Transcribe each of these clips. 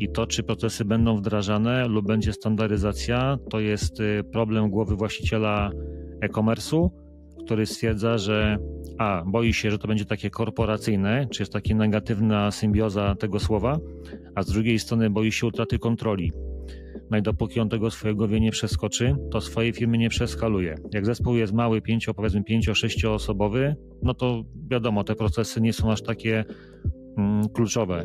I to, czy procesy będą wdrażane lub będzie standaryzacja, to jest y, problem głowy właściciela e-commerce'u, który stwierdza, że a, boi się, że to będzie takie korporacyjne, czy jest taka negatywna symbioza tego słowa, a z drugiej strony boi się utraty kontroli. No i dopóki on tego swojego wie nie przeskoczy, to swojej firmy nie przeskaluje. Jak zespół jest mały, pięcio, powiedzmy pięcio, sześcioosobowy, no to wiadomo, te procesy nie są aż takie mm, kluczowe.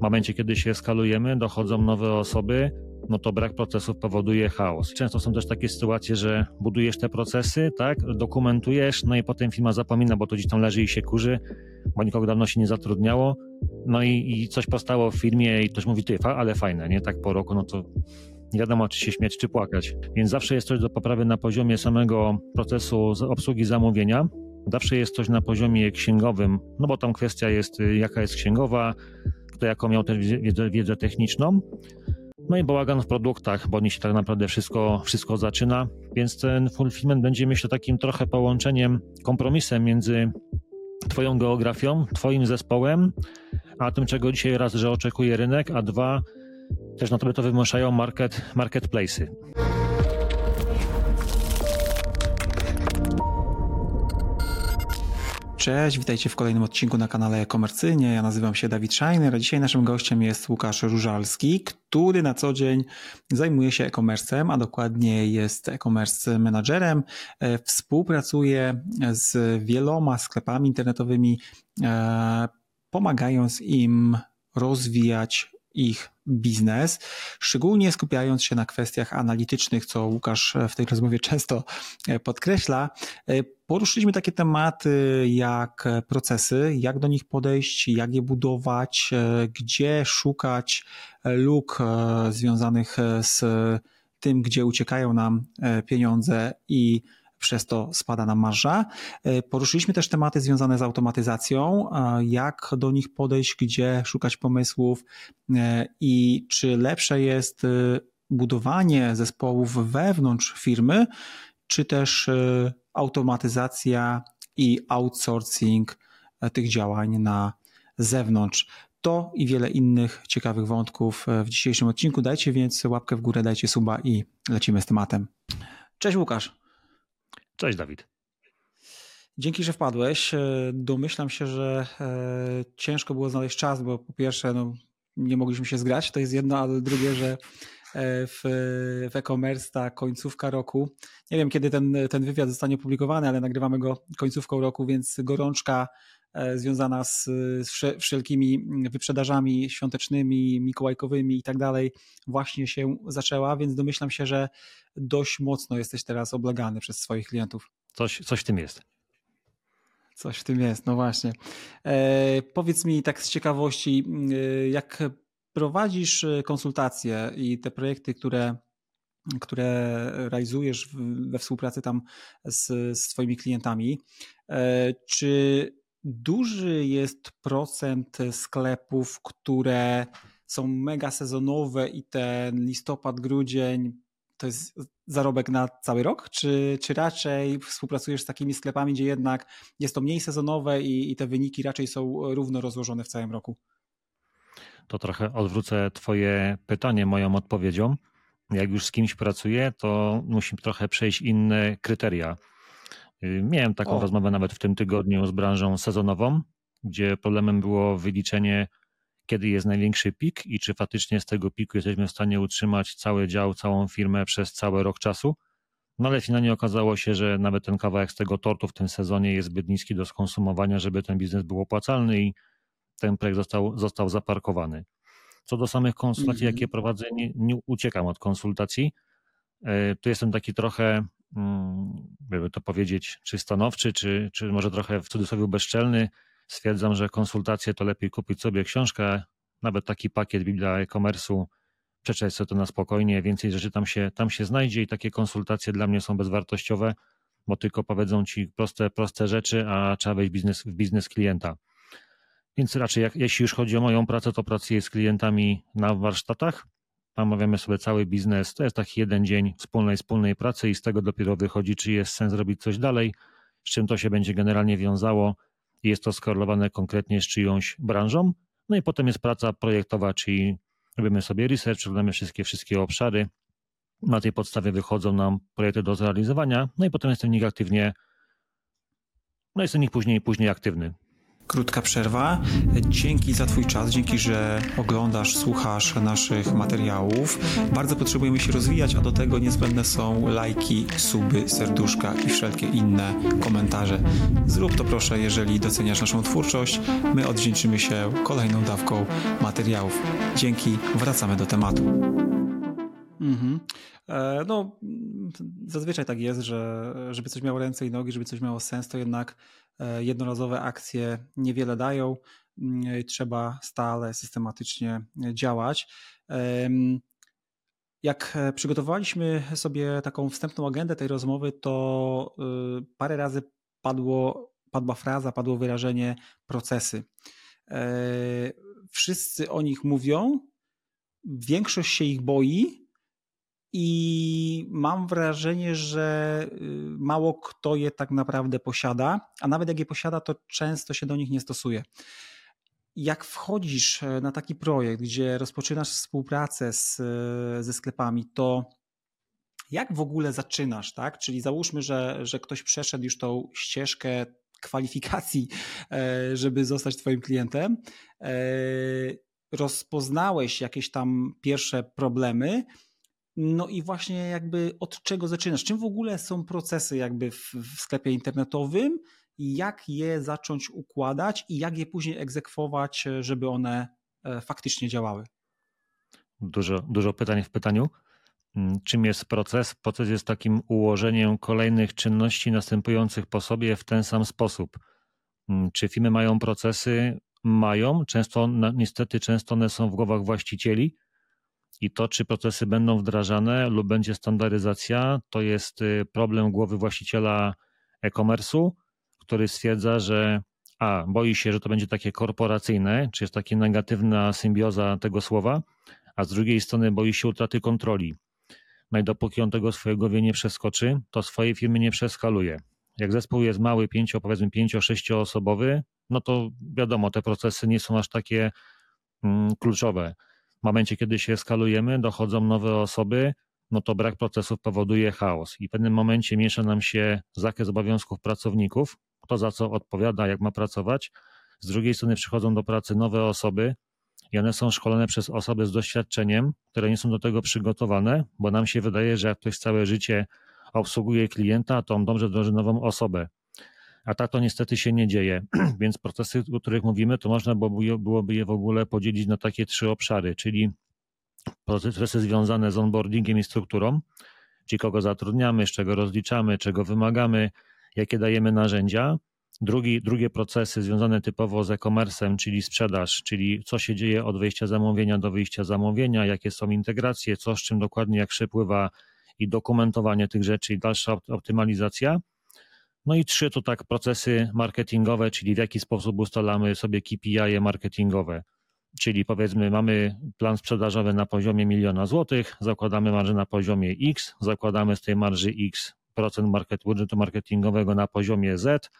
W momencie, kiedy się skalujemy, dochodzą nowe osoby, no to brak procesów powoduje chaos. Często są też takie sytuacje, że budujesz te procesy, tak, dokumentujesz, no i potem firma zapomina, bo to gdzieś tam leży i się kurzy, bo nikogo dawno się nie zatrudniało, no i, i coś powstało w firmie i ktoś mówi, ty, ale fajne, nie, tak po roku, no to nie wiadomo, czy się śmiać, czy płakać. Więc zawsze jest coś do poprawy na poziomie samego procesu obsługi zamówienia, zawsze jest coś na poziomie księgowym, no bo tam kwestia jest, y, jaka jest księgowa, kto jaką miał też wiedzę, wiedzę techniczną, no i bałagan w produktach, bo oni się tak naprawdę wszystko, wszystko zaczyna, więc ten fulfillment będzie myślę takim trochę połączeniem, kompromisem między Twoją geografią, Twoim zespołem, a tym, czego dzisiaj raz, że oczekuje rynek, a dwa, też na tobie to wymuszają market, marketplace'y. Cześć, witajcie w kolejnym odcinku na kanale Komercyjnie. Ja nazywam się Dawid Scheiner, a dzisiaj naszym gościem jest Łukasz Różalski, który na co dzień zajmuje się e-commerce'em, a dokładnie jest e-commerce menadżerem. E, współpracuje z wieloma sklepami internetowymi, e, pomagając im rozwijać ich biznes, szczególnie skupiając się na kwestiach analitycznych, co Łukasz w tej rozmowie często e, podkreśla. E, poruszyliśmy takie tematy jak procesy, jak do nich podejść, jak je budować, e, gdzie szukać luk związanych z tym, gdzie uciekają nam pieniądze i przez to spada nam marża. E, poruszyliśmy też tematy związane z automatyzacją, jak do nich podejść, gdzie szukać pomysłów e, i czy lepsze jest e, budowanie zespołów wewnątrz firmy, czy też automatyzacja i outsourcing tych działań na zewnątrz. To i wiele innych ciekawych wątków w dzisiejszym odcinku. Dajcie więc łapkę w górę, dajcie suba i lecimy z tematem. Cześć Łukasz. Cześć Dawid. Dzięki, że wpadłeś. E, domyślam się, że e, ciężko było znaleźć czas, bo po pierwsze no, nie mogliśmy się zgrać, to jest jedno, ale drugie, że e, w, w e-commerce ta końcówka roku. Nie wiem, kiedy ten, ten wywiad zostanie opublikowany, ale nagrywamy go końcówką roku, więc gorączka związana z, z wszelkimi wyprzedażami świątecznymi, mikołajkowymi i tak dalej właśnie się zaczęła, więc domyślam się, że dość mocno jesteś teraz oblegany przez swoich klientów. Coś, coś w tym jest. Coś w tym jest, no właśnie. E, powiedz mi tak z ciekawości, e, jak prowadzisz e, konsultacje i te projekty, które, które realizujesz we współpracy tam z, z Twoimi klientami, e, czy duży jest procent sklepów, które są mega sezonowe i ten listopad, grudzień to jest zarobek na cały rok, czy, czy raczej współpracujesz z takimi sklepami, gdzie jednak jest to mniej sezonowe i, i te wyniki raczej są równo rozłożone w całym roku? To trochę odwrócę Twoje pytanie moją odpowiedzią. Jak już z kimś pracuję, to musi trochę przejść inne kryteria. Y, miałem taką o. rozmowę nawet w tym tygodniu z branżą sezonową, gdzie problemem było wyliczenie kiedy jest największy pik i czy faktycznie z tego piku jesteśmy w stanie utrzymać cały dział, całą firmę przez cały rok czasu. No ale finalnie okazało się, że nawet ten kawałek z tego tortu w tym sezonie jest zbyt niski do skonsumowania, żeby ten biznes był opłacalny i ten projekt został, został zaparkowany. Co do samych konsultacji, mm -hmm. jakie prowadzę, nie, nie, uciekam od konsultacji. E, tu jestem taki trochę, jakby to powiedzieć, czy stanowczy, czy, czy może trochę w cudzysłowie bezczelny stwierdzam, że konsultacje to lepiej kupić sobie książkę, nawet taki pakiet Biblia e-commerce'u, przeczytać sobie to na spokojnie, więcej rzeczy tam się, tam się znajdzie i takie konsultacje dla mnie są bezwartościowe, bo tylko powiedzą ci proste, proste rzeczy, a trzeba wejść biznes, w biznes klienta. Więc raczej jak, jeśli już chodzi o moją pracę, to pracuję z klientami na warsztatach. Omawiamy sobie cały biznes. To jest taki jeden dzień wspólnej, wspólnej pracy i z tego dopiero wychodzi, czy jest sens robić coś dalej, z czym to się będzie generalnie wiązało jest to skorelowane konkretnie z czyjąś branżą. No i potem jest praca projektowa, czyli robimy sobie research, przeglądamy wszystkie, wszystkie obszary. Na tej podstawie wychodzą nam projekty do zrealizowania, no i potem jestem w nich aktywnie, no jestem w nich później, później aktywny krótka przerwa. Dzięki za Twój czas, dzięki, że oglądasz, słuchasz naszych materiałów. Bardzo potrzebujemy się rozwijać, a do tego niezbędne są lajki, suby, serduszka i wszelkie inne komentarze. Zrób to proszę, jeżeli doceniasz naszą twórczość. My odwdzięczymy się kolejną dawką materiałów. Dzięki, wracamy do tematu. Mhm. E, no, zazwyczaj tak jest, że żeby coś miało ręce i nogi, żeby coś miało sens, to jednak jednorazowe akcje niewiele dają. Mm, trzeba stale, systematycznie działać. Jak przygotowaliśmy sobie taką wstępną agendę tej rozmowy, to y, parę razy padło, padła fraza, padło wyrażenie procesy. E, wszyscy o nich mówią, większość się ich boi, i mam wrażenie, że y, mało kto je tak naprawdę posiada, a nawet jak je posiada, to często się do nich nie stosuje. Jak wchodzisz e, na taki projekt, gdzie rozpoczynasz współpracę z, e, ze sklepami, to jak w ogóle zaczynasz, tak? Czyli załóżmy, że, że ktoś przeszedł już tą ścieżkę kwalifikacji, e, żeby zostać Twoim klientem. Rozpoznałeś jakieś tam pierwsze problemy, no i właśnie jakby od czego zaczynasz? Czym w ogóle są procesy jakby w, w sklepie internetowym? Jak je zacząć układać i jak je później egzekwować, żeby one e, faktycznie działały? Dużo, dużo pytań w pytaniu. Mm, czym jest proces? Proces jest takim ułożeniem kolejnych czynności następujących po sobie w ten sam sposób. Mm, czy firmy mają procesy? Mają. Często, niestety, często one są w głowach właścicieli i to, czy procesy będą wdrażane lub będzie standaryzacja, to jest y, problem głowy właściciela e-commerce'u, który stwierdza, że a, boi się, że to będzie takie korporacyjne, czy jest taka negatywna symbioza tego słowa, a z drugiej strony boi się utraty kontroli. No i dopóki on tego swojego wie nie przeskoczy, to swojej firmy nie przeskaluje. Jak zespół jest mały, pięcio, powiedzmy pięcio, sześcioosobowy, no to wiadomo, te procesy nie są aż takie mm, kluczowe w momencie, kiedy się skalujemy, dochodzą nowe osoby, no to brak procesów powoduje chaos i w pewnym momencie miesza nam się zakres obowiązków pracowników, kto za co odpowiada, jak ma pracować. Z drugiej strony przychodzą do pracy nowe osoby i one są szkolone przez osoby z doświadczeniem, które nie są do tego przygotowane, bo nam się wydaje, że jak ktoś całe życie obsługuje klienta, to on dobrze wdroży nową osobę a tak to niestety się nie dzieje. Więc procesy, o których mówimy, to można byłoby je w ogóle podzielić na takie trzy obszary, czyli procesy związane z onboardingiem i strukturą, czyli kogo zatrudniamy, z czego rozliczamy, czego wymagamy, jakie dajemy narzędzia. Drugi, drugie procesy związane typowo z e-commerce'em, czyli sprzedaż, czyli co się dzieje od wejścia zamówienia do wyjścia zamówienia, jakie są integracje, co z czym dokładnie, jak przepływa i dokumentowanie tych rzeczy i dalsza optymalizacja. No i trzy to tak procesy marketingowe, czyli w jaki sposób ustalamy sobie KPI marketingowe. Czyli powiedzmy, mamy plan sprzedażowy na poziomie miliona złotych, zakładamy marżę na poziomie X, zakładamy z tej marży X procent market, budżetu marketingowego na poziomie Z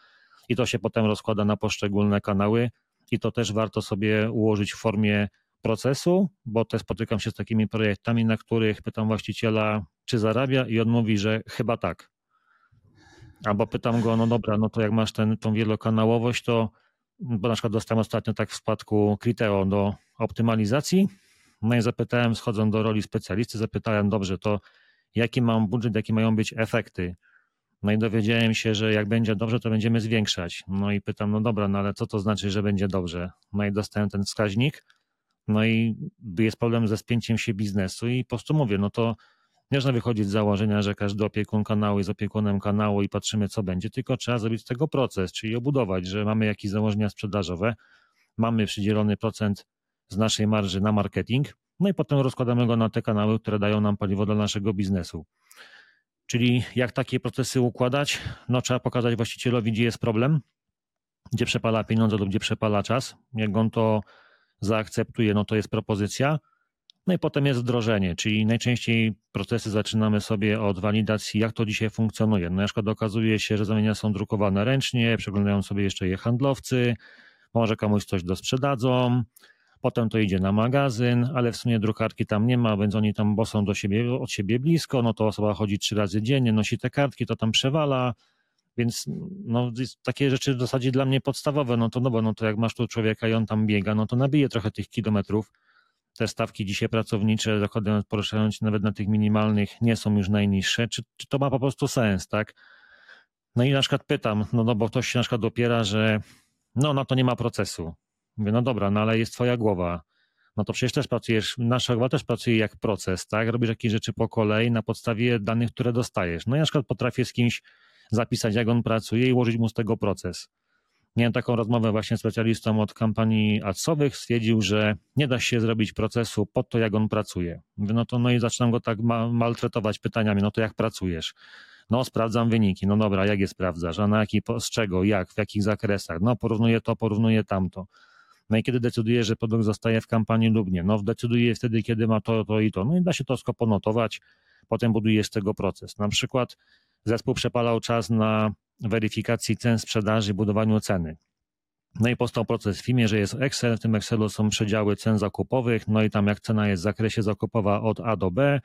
i to się potem rozkłada na poszczególne kanały i to też warto sobie ułożyć w formie procesu, bo też spotykam się z takimi projektami, na których pytam właściciela, czy zarabia i on mówi, że chyba tak. Albo pytam go, no dobra, no to jak masz ten, tą wielokanałowość, to bo na przykład dostałem ostatnio tak w spadku Criteo do optymalizacji, no i zapytałem, schodząc do roli specjalisty, zapytałem, dobrze, to jaki mam budżet, jakie mają być efekty? No i dowiedziałem się, że jak będzie dobrze, to będziemy zwiększać. No i pytam, no dobra, no ale co to znaczy, że będzie dobrze? No i dostałem ten wskaźnik, no i jest problem ze spięciem się biznesu i po prostu mówię, no to nie można wychodzić z założenia, że każdy opiekun kanału jest opiekunem kanału i patrzymy, co będzie, tylko trzeba zrobić z tego proces, czyli obudować, że mamy jakieś założenia sprzedażowe, mamy przydzielony procent z naszej marży na marketing, no i potem rozkładamy go na te kanały, które dają nam paliwo dla naszego biznesu. Czyli jak takie procesy układać? No trzeba pokazać właścicielowi, gdzie jest problem, gdzie przepala pieniądze lub gdzie przepala czas. Jak on to zaakceptuje, no to jest propozycja. No i potem jest wdrożenie, czyli najczęściej procesy zaczynamy sobie od walidacji, jak to dzisiaj funkcjonuje. No na przykład okazuje się, że zamienia są drukowane ręcznie, przeglądają sobie jeszcze je handlowcy, może komuś coś dosprzedadzą, Potem to idzie na magazyn, ale w sumie drukarki tam nie ma, więc oni tam bo są do siebie, od siebie blisko, no to osoba chodzi trzy razy dziennie, nosi te kartki, to tam przewala, więc no, takie rzeczy w zasadzie dla mnie podstawowe, no to no bo no to jak masz tu człowieka i on tam biega, no to nabije trochę tych kilometrów. Te stawki dzisiaj pracownicze, zakładając, poruszając się nawet na tych minimalnych, nie są już najniższe. Czy, czy to ma po prostu sens, tak? No i na przykład pytam, no, no bo ktoś się na przykład dopiera, że no na to nie ma procesu. Mówię, no dobra, no ale jest twoja głowa. No to przecież też pracujesz, nasza głowa też pracuje jak proces, tak? Robisz jakieś rzeczy po kolei na podstawie danych, które dostajesz. No ja na przykład potrafię z kimś zapisać, jak on pracuje i ułożyć mu z tego proces. Miałem taką rozmowę właśnie z specjalistą od kampanii adsowych, stwierdził, że nie da się zrobić procesu pod to, jak on pracuje. Mówię, no to no i zaczynam go tak ma maltretować pytaniami, no to jak pracujesz? No, sprawdzam wyniki. No dobra, jak je sprawdzasz? A na jaki, z czego, jak, w jakich zakresach? No, porównuję to, porównuję tamto. No i kiedy decyduje, że produkt zostaje w kampanii lub nie? No, decyduje wtedy, kiedy ma to, to i to. No i da się to skoponotować, potem buduje z tego proces. Na przykład zespół przepalał czas na weryfikacji cen sprzedaży, budowaniu ceny. No i powstał proces w firmie, że jest Excel, w tym Excelu są przedziały cen zakupowych, no i tam jak cena jest w zakresie zakupowa od A do B,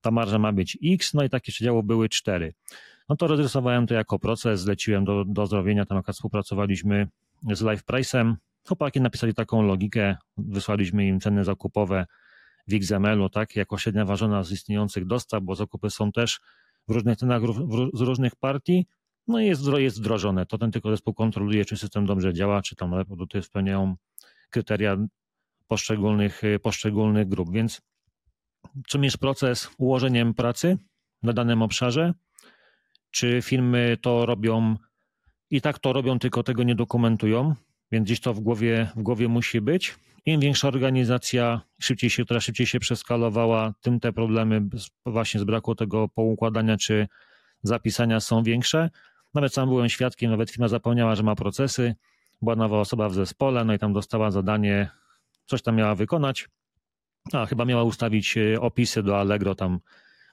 ta marża ma być X, no i takie przedziały były 4. No to rozrysowałem to jako proces, zleciłem do, do zrobienia, tam jak współpracowaliśmy z Live Price'em, chłopaki napisali taką logikę, wysłaliśmy im ceny zakupowe w XML-u, tak, jako średnia ważona z istniejących dostaw, bo zakupy są też w różnych cenach z różnych partii, no jest, jest wdrożone. To ten tylko zespół kontroluje, czy system dobrze działa, czy tam produkty spełniają kryteria poszczególnych, poszczególnych grup. Więc czym jest proces ułożeniem pracy na danym obszarze? Czy firmy to robią i tak to robią, tylko tego nie dokumentują, więc gdzieś to w głowie, w głowie musi być. Im większa organizacja, szybciej się, która szybciej się przeskalowała, tym te problemy właśnie z braku tego poukładania czy zapisania są większe. Nawet sam byłem świadkiem, nawet firma zapomniała, że ma procesy, była nowa osoba w zespole, no i tam dostała zadanie, coś tam miała wykonać, a chyba miała ustawić e, opisy do Allegro tam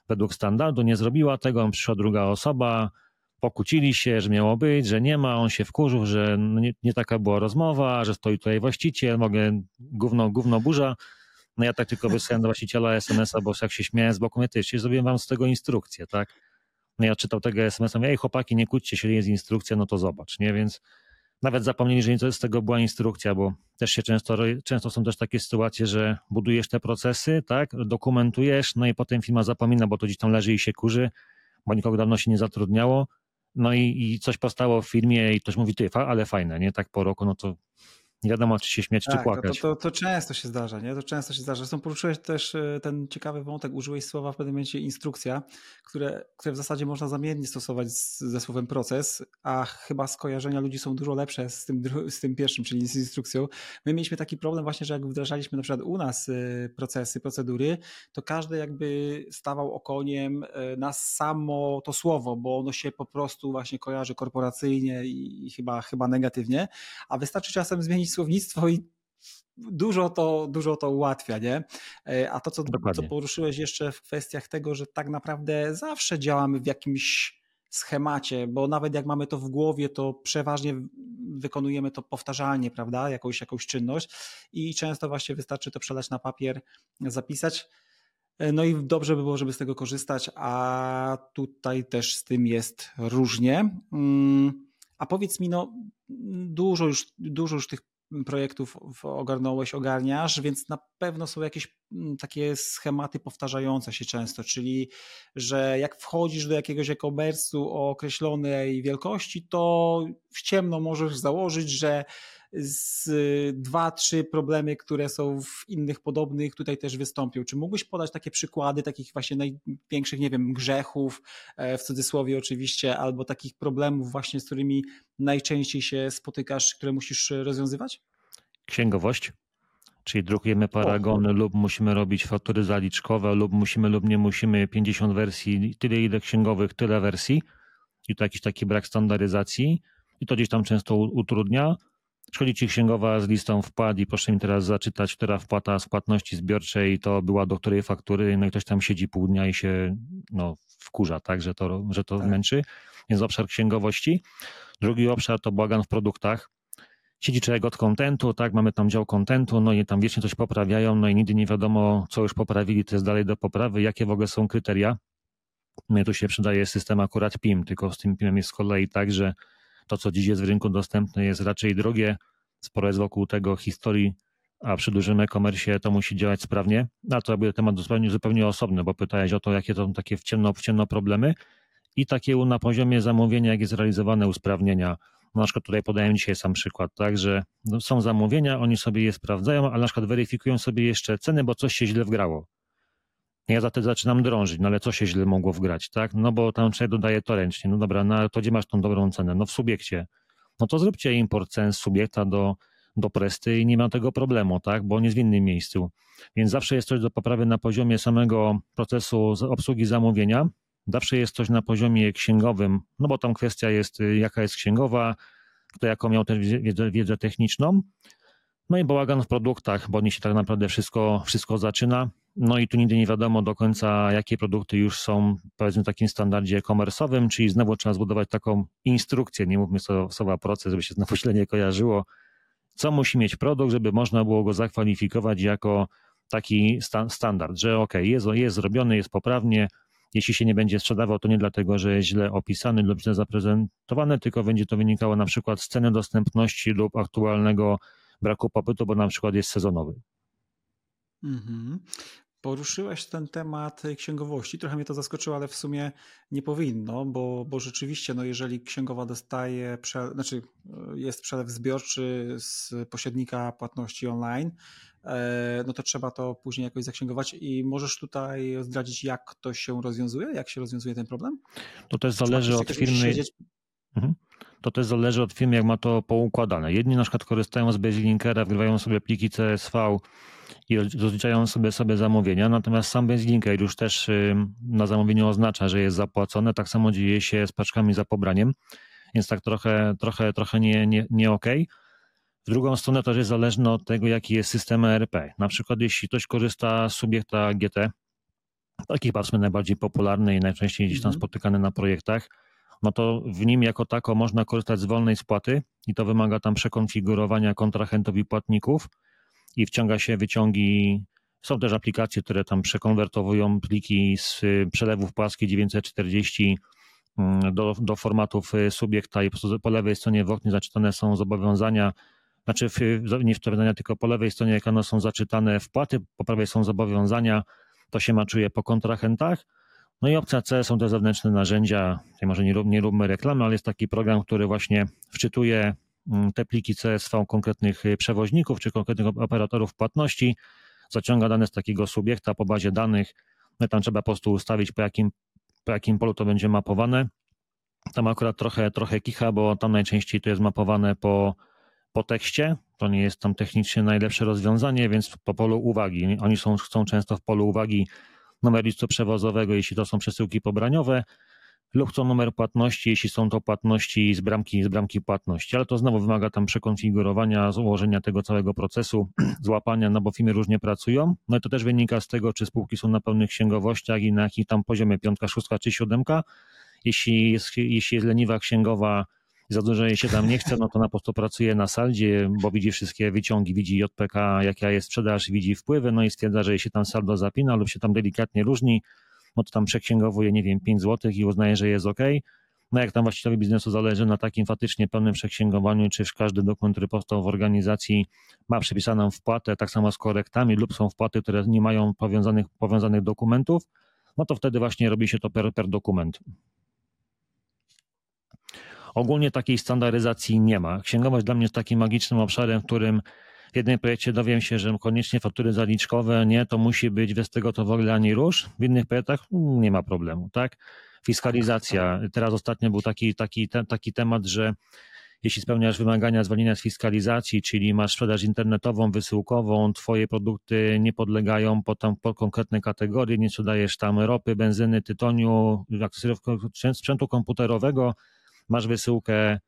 według standardu, nie zrobiła tego, przyszła druga osoba, pokłócili się, że miało być, że nie ma, on się wkurzył, że no nie, nie taka była rozmowa, że stoi tutaj właściciel, mogę, gówno, gówno burza. No ja tak tylko wysłałem do właściciela SMS-a, bo jak się śmiałem z boku, my też zrobiłem wam z tego instrukcję, tak? No ja czytał tego SMS-a, mówię, ej chłopaki, nie kłóćcie się, jest instrukcja, no to zobacz, nie? Więc nawet zapomnieli, że nic z tego była instrukcja, bo też się często, często są też takie sytuacje, że budujesz te procesy, tak, dokumentujesz, no i potem firma zapomina, bo to gdzieś tam leży i się kurzy, bo nikogo dawno się nie zatrudniało, no i, i coś powstało w firmie i ktoś mówi, ty, ale fajne, nie? Tak po roku, no to nie wiadomo, czy się śmiać, tak, czy płakać. To, to, to, często się zdarza, nie? To często się zdarza. Zresztą poruszyłeś też e, ten ciekawy wątek, użyłeś słowa w pewnym momencie instrukcja, które, które w zasadzie można zamiennie stosować z, ze słowem proces, a chyba skojarzenia ludzi są dużo lepsze z tym, z tym pierwszym, czyli z instrukcją. My mieliśmy taki problem właśnie, że jak wdrażaliśmy na przykład u nas e, procesy, procedury, to każdy jakby stawał okoniem e, na samo to słowo, bo ono się po prostu właśnie kojarzy korporacyjnie i chyba, chyba negatywnie, a wystarczy czasem zmienić słownictwo i dużo to, dużo to ułatwia, nie? E, a to, co, co poruszyłeś jeszcze w kwestiach tego, że tak naprawdę zawsze działamy w jakimś schemacie, bo nawet jak mamy to w głowie, to przeważnie wykonujemy to powtarzalnie, prawda? Jakąś, jakąś czynność i często właśnie wystarczy to przelać na papier, zapisać. E, no i dobrze by było, żeby z tego korzystać, a tutaj też z tym jest różnie. Mm, a powiedz mi, no dużo już, dużo już tych projektów ogarnąłeś, ogarniasz, więc na pewno są jakieś mm, takie schematy powtarzające się często, czyli że jak wchodzisz do jakiegoś e-commerce'u o określonej wielkości, to w ciemno możesz założyć, że z dwa, trzy problemy, które są w innych podobnych, tutaj też wystąpią. Czy mógłbyś podać takie przykłady takich właśnie największych, nie wiem, grzechów, e, w cudzysłowie oczywiście, albo takich problemów właśnie, z którymi najczęściej się spotykasz, które musisz rozwiązywać? Księgowość. Czyli drukujemy paragony, lub musimy robić faktury zaliczkowe, lub musimy, lub nie musimy 50 wersji, tyle ile księgowych, tyle wersji. I to jakiś taki brak standaryzacji. I to gdzieś tam często utrudnia. Przychodzi ci księgowa z listą wpłat i proszę mi teraz zaczytać, która wpłata z płatności zbiorczej to była do której faktury, no i ktoś tam siedzi pół dnia i się no, wkurza, tak, że to, że to tak. męczy. Więc obszar księgowości. Drugi obszar to bagan w produktach. siedzi człowiek od kontentu, tak, mamy tam dział kontentu, no i tam wiecznie coś poprawiają, no i nigdy nie wiadomo, co już poprawili, to jest dalej do poprawy, jakie w ogóle są kryteria. Mnie tu się przydaje system akurat PIM, tylko z tym PIM-em jest z kolei tak, że to, co dziś jest w rynku dostępne, jest raczej drogie, sporo jest wokół tego historii, a przy dużym e-commerce to musi działać sprawnie. A to będzie temat zupełnie, zupełnie osobny, bo pytałeś o to, jakie to są takie w ciemno, w ciemno problemy i takie na poziomie zamówienia, jak jest realizowane usprawnienia. No, na przykład tutaj podaję dzisiaj sam przykład, tak, że no, są zamówienia, oni sobie je sprawdzają, ale na przykład weryfikują sobie jeszcze ceny, bo coś się źle wgrało. Ja za zaczynam drążyć, no ale co się źle mogło wgrać, tak? No bo tam człowiek dodaje to ręcznie. No dobra, no to gdzie masz tą dobrą cenę? No w subiekcie. No to zróbcie import cen subiekta do, do Presty i nie ma tego problemu, tak? Bo on jest w innym miejscu. Więc zawsze jest coś do poprawy na poziomie samego procesu obsługi zamówienia. Zawsze jest coś na poziomie księgowym, no bo tam kwestia jest, y, jaka jest księgowa, kto jaką miał tę wiedzę, wiedzę techniczną. No i bałagan w produktach, bo nie się tak naprawdę wszystko, wszystko zaczyna. No i tu nigdy nie wiadomo do końca, jakie produkty już są powiedzmy w takim standardzie komersowym, czyli znowu trzeba zbudować taką instrukcję, nie mówmy słowa proces, żeby się znowu źle nie kojarzyło, co musi mieć produkt, żeby można było go zakwalifikować jako taki sta standard, że ok, jest, jest zrobiony, jest poprawnie, jeśli się nie będzie sprzedawał, to nie dlatego, że jest źle opisany lub źle zaprezentowany, tylko będzie to wynikało na przykład z ceny dostępności lub aktualnego braku popytu, bo na przykład jest sezonowy. Mhm. Poruszyłeś ten temat księgowości. Trochę mnie to zaskoczyło, ale w sumie nie powinno, bo, bo rzeczywiście, no jeżeli księgowa dostaje, prze, znaczy jest przelew zbiorczy z pośrednika płatności online, e, no to trzeba to później jakoś zaksięgować i możesz tutaj zdradzić, jak to się rozwiązuje, jak się rozwiązuje ten problem? To też zależy od firmy. Mhm. To też zależy od firmy, jak ma to poukładane. Jedni na przykład korzystają z Baselinkera, wgrywają sobie pliki CSV i rozliczają sobie sobie zamówienia, natomiast sam Baselinkер już też na zamówieniu oznacza, że jest zapłacone. Tak samo dzieje się z paczkami za pobraniem, więc tak trochę, trochę, trochę nie, nie, nie okej. Okay. W drugą stronę to jest zależne od tego, jaki jest system ERP. Na przykład jeśli ktoś korzysta z subiekta GT, taki patrzmy najbardziej popularny i najczęściej gdzieś tam mhm. spotykany na projektach, no to w nim jako tako można korzystać z wolnej spłaty i to wymaga tam przekonfigurowania kontrahentów i płatników i wciąga się wyciągi. Są też aplikacje, które tam przekonwertowują pliki z przelewów płaskich 940 mm, do, do formatów y, subiekta i po, po lewej stronie w oknie zaczytane są zobowiązania, znaczy w, nie zobowiązania, tylko po lewej stronie ekranu są zaczytane wpłaty, po prawej są zobowiązania, to się maczuje po kontrahentach no i opcja C są te zewnętrzne narzędzia. Tutaj może nie, nie róbmy reklamy, ale jest taki program, który właśnie wczytuje mm, te pliki CSV konkretnych y, przewoźników czy konkretnych operatorów płatności, zaciąga dane z takiego subiekta po bazie danych. No tam trzeba po prostu ustawić, po jakim, po jakim polu to będzie mapowane. Tam akurat trochę, trochę kicha, bo tam najczęściej to jest mapowane po, po tekście. To nie jest tam technicznie najlepsze rozwiązanie, więc po polu uwagi. Oni są, chcą często w polu uwagi numer listu przewozowego, jeśli to są przesyłki pobraniowe, lub chcą numer płatności, jeśli są to płatności z bramki, z bramki płatności, ale to znowu wymaga tam przekonfigurowania, złożenia tego całego procesu, złapania, no bo firmy różnie pracują. No i to też wynika z tego, czy spółki są na pełnych księgowościach i na jakim tam poziomie, piątka, szóstka czy siódemka. Jeśli jest, jeśli jest leniwa księgowa, za dużo jej się tam nie chce, no to na prostu pracuje na saldzie, bo widzi wszystkie wyciągi, widzi JPK, jaka jest sprzedaż, widzi wpływy, no i stwierdza, że jej się tam saldo zapina lub się tam delikatnie różni, no to tam przeksięgowuje, nie wiem, 5 zł i uznaje, że jest ok. No jak tam właścicielowi biznesu zależy na takim faktycznie pełnym przeksięgowaniu, czy każdy dokument, który powstał w organizacji ma przypisaną wpłatę, tak samo z korektami lub są wpłaty, które nie mają powiązanych, powiązanych dokumentów, no to wtedy właśnie robi się to per, per dokument. Ogólnie takiej standaryzacji nie ma. Księgowość dla mnie jest takim magicznym obszarem, w którym w jednym projekcie dowiem się, że koniecznie faktury zaliczkowe, nie, to musi być bez tego to w ogóle ani rusz. W innych projektach mm, nie ma problemu, tak? Fiskalizacja. Teraz ostatnio był taki, taki, taki temat, że jeśli spełniasz wymagania zwolnienia z fiskalizacji, czyli masz sprzedaż internetową, wysyłkową, twoje produkty nie podlegają pod, tam, konkretne kategorie, nie sprzedajesz tam ropy, benzyny, tytoniu, sprzętu komputerowego, masz wysyłkę,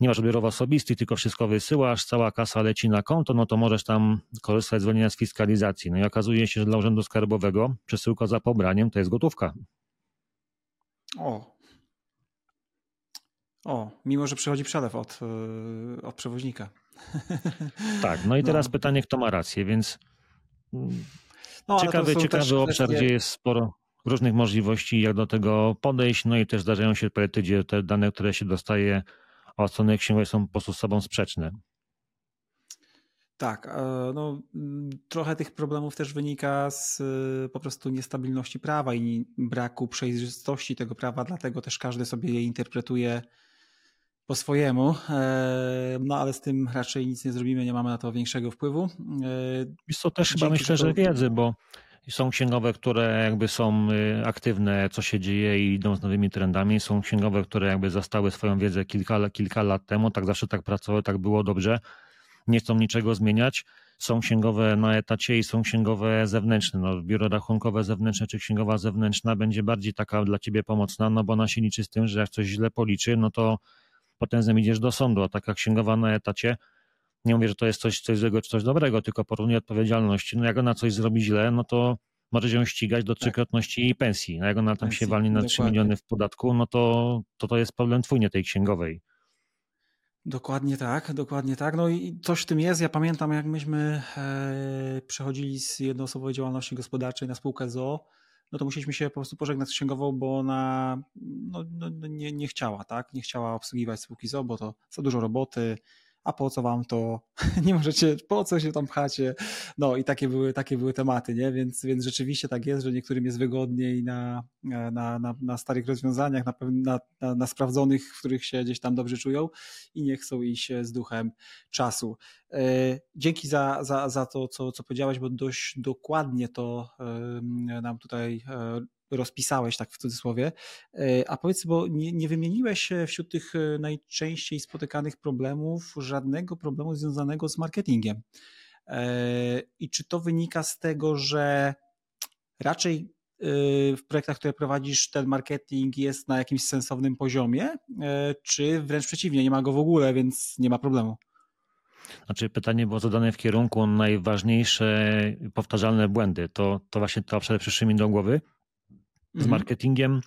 nie masz odbioru osobisty, tylko wszystko wysyłasz, cała kasa leci na konto, no to możesz tam korzystać z zwolnienia z fiskalizacji. No i okazuje się, że dla Urzędu Skarbowego przesyłka za pobraniem to jest gotówka. O. O, mimo że przychodzi przelew od, od przewoźnika. Tak, no i teraz no. pytanie, kto ma rację, więc no, ciekawy, ciekawy obszar, kwestie... gdzie jest sporo różnych możliwości, jak do tego podejść, no i też zdarzają się projekty, gdzie te dane, które się dostaje od strony księgowej są po prostu z sobą sprzeczne. Tak, e, no, mm, trochę tych problemów też wynika z e, po prostu niestabilności prawa i braku przejrzystości tego prawa, dlatego też każdy sobie je interpretuje po swojemu, e, no ale z tym raczej nic nie zrobimy, nie mamy na to większego wpływu. Jest to też chyba myślę, że wiedzy, bo są księgowe, które jakby są aktywne, co się dzieje i idą z nowymi trendami. Są księgowe, które jakby zastały swoją wiedzę kilka, kilka lat temu, tak zawsze tak pracowały, tak było dobrze nie chcą niczego zmieniać. Są księgowe na etacie i są księgowe zewnętrzne. No, biuro rachunkowe zewnętrzne czy księgowa zewnętrzna będzie bardziej taka dla ciebie pomocna, no bo ona się liczy z tym, że jak coś źle policzy, no to potem idziesz do sądu, a taka księgowa na etacie, nie mówię, że to jest coś, coś złego czy coś dobrego, tylko porównuje odpowiedzialności. No jak ona coś zrobi źle, no to może się ścigać do tak. trzykrotności jej pensji. No jak ona tam pensji, się walni na trzy miliony w podatku, no to, to to jest problem twój, nie tej księgowej. Dokładnie tak, dokładnie tak. No i coś w tym jest. Ja pamiętam, jak myśmy e, przechodzili z jednoosobowej działalności gospodarczej na spółkę ZO, no to musieliśmy się po prostu pożegnać z księgową, bo ona no, no, no nie, nie chciała, tak? Nie chciała obsługiwać spółki ZO, bo to za dużo roboty, a po co wam to, nie możecie, po co się tam pchacie, no i takie były, takie były tematy, nie, więc, więc rzeczywiście tak jest, że niektórym jest wygodniej na, na, na, na starych rozwiązaniach, na, na, na, sprawdzonych, w których się gdzieś tam dobrze czują i nie chcą iść z duchem czasu. E, dzięki za, za, za to, co, co powiedziałeś, bo dość dokładnie to nam tutaj e, rozpisałeś, tak w cudzysłowie. E, a powiedz, bo nie, nie wymieniłeś wśród tych e, najczęściej spotykanych problemów żadnego problemu związanego z marketingiem. E, I czy to wynika z tego, że raczej w projektach, które prowadzisz, ten marketing jest na jakimś sensownym poziomie, czy wręcz przeciwnie, nie ma go w ogóle, więc nie ma problemu? Znaczy pytanie było zadane w kierunku najważniejsze powtarzalne błędy. To, to właśnie to obszary przyszły mi do głowy z mhm. marketingiem.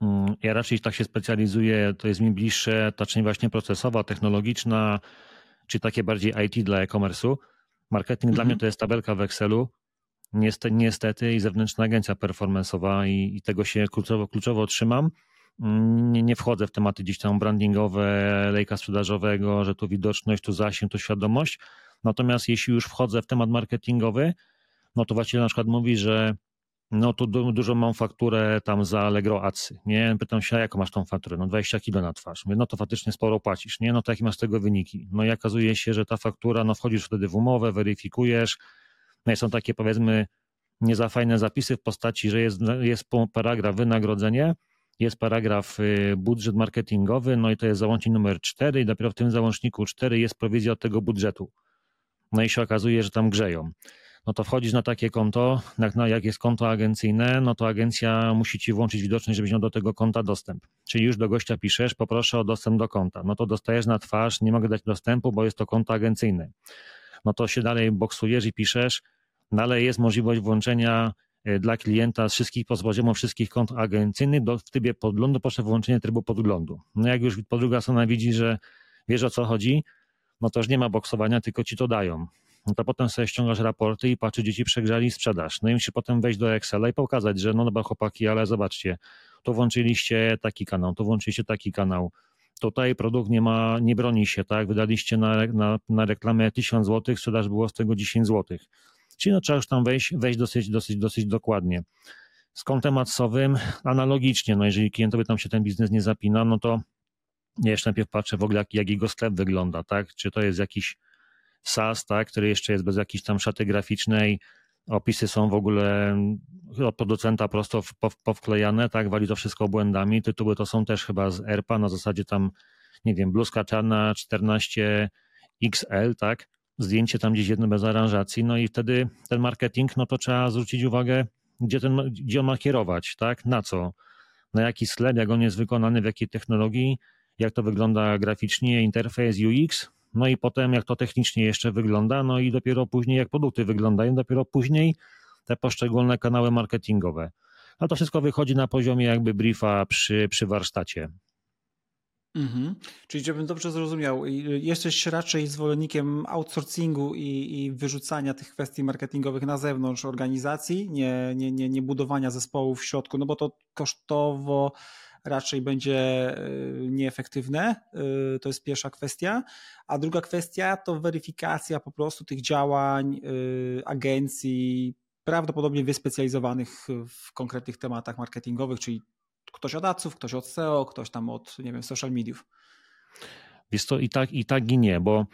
Mm, ja raczej tak się specjalizuję, to jest mi bliższe ta część właśnie procesowa, technologiczna, czy takie bardziej IT dla e-commerce'u. Marketing dla mnie mhm. to jest tabelka w Excelu, niestety, niestety i zewnętrzna agencja performanceowa i, i tego się kluczowo, kluczowo trzymam. Mm, nie, nie wchodzę w tematy gdzieś tam brandingowe, lejka sprzedażowego, że tu widoczność, tu zasięg, tu świadomość. Natomiast jeśli już wchodzę w temat marketingowy, no to właściciel na przykład mówi, że no to du dużo mam fakturę tam za Allegro Acy, nie? Pytam się, a jaką masz tą fakturę? No 20 kilo na twarz. Mówię, no to faktycznie sporo płacisz, nie? No to jakie masz z tego wyniki? No i okazuje się, że ta faktura, no wchodzisz wtedy w umowę, weryfikujesz, no i są takie powiedzmy nie za fajne zapisy w postaci, że jest, jest paragraf wynagrodzenie, jest paragraf y, budżet marketingowy, no i to jest załącznik numer 4 i dopiero w tym załączniku 4 jest prowizja od tego budżetu. No i się okazuje, że tam grzeją no to wchodzisz na takie konto, jak, no, jak jest konto agencyjne, no to agencja musi ci włączyć widoczność, żebyś miał do tego konta dostęp. Czyli już do gościa piszesz, poproszę o dostęp do konta. No to dostajesz na twarz, nie mogę dać dostępu, bo jest to konto agencyjne. No to się dalej boksujesz i piszesz, dalej jest możliwość włączenia e, dla klienta z wszystkich, z poziomu wszystkich kont agencyjnych do, w trybie podglądu, proszę włączenie trybu podglądu. No jak już po druga strona widzi, że wiesz o co chodzi, no to już nie ma boksowania, tylko ci to dają no to potem sobie ściągasz raporty i patrzysz, gdzie ci przegrzali sprzedaż. No i musisz potem wejść do Excela i pokazać, że no dobra chłopaki, ale zobaczcie, tu włączyliście taki kanał, tu włączyliście taki kanał, tutaj produkt nie ma, nie broni się, tak, wydaliście na, na, na reklamę 1000 zł, sprzedaż było z tego 10 zł. Czyli no trzeba już tam wejść, wejść dosyć, dosyć, dosyć dokładnie. Z kątem matsowym analogicznie, no jeżeli klientowi tam się ten biznes nie zapina, no to jeszcze najpierw patrzę w ogóle, jak, jak jego sklep wygląda, tak, czy to jest jakiś SaaS, tak, który jeszcze jest bez jakiejś tam szaty graficznej, opisy są w ogóle od producenta prosto powklejane, tak, wali to wszystko błędami, tytuły to są też chyba z ERPA, na zasadzie tam, nie wiem, bluzka czarna 14 XL, tak, zdjęcie tam gdzieś jedno bez aranżacji, no i wtedy ten marketing, no to trzeba zwrócić uwagę, gdzie, ten, gdzie on ma kierować, tak, na co, na jaki sklep, jak on jest wykonany, w jakiej technologii, jak to wygląda graficznie, interfejs, UX, no i potem jak to technicznie jeszcze wygląda, no i dopiero później jak produkty wyglądają, dopiero później te poszczególne kanały marketingowe. A to wszystko wychodzi na poziomie jakby briefa przy, przy warsztacie. Mhm. Czyli żebym dobrze zrozumiał, jesteś raczej zwolennikiem outsourcingu i, i, wyrzucania tych kwestii marketingowych na zewnątrz organizacji, nie, nie, nie, nie budowania zespołów w środku, no bo to kosztowo raczej będzie y, nieefektywne. Y, to jest pierwsza kwestia. A druga kwestia to weryfikacja po prostu tych działań y, agencji, prawdopodobnie wyspecjalizowanych w konkretnych tematach marketingowych, czyli ktoś od adsów, ktoś od SEO, ktoś tam od, nie wiem, social mediów. Jest to i tak, i tak i nie, bo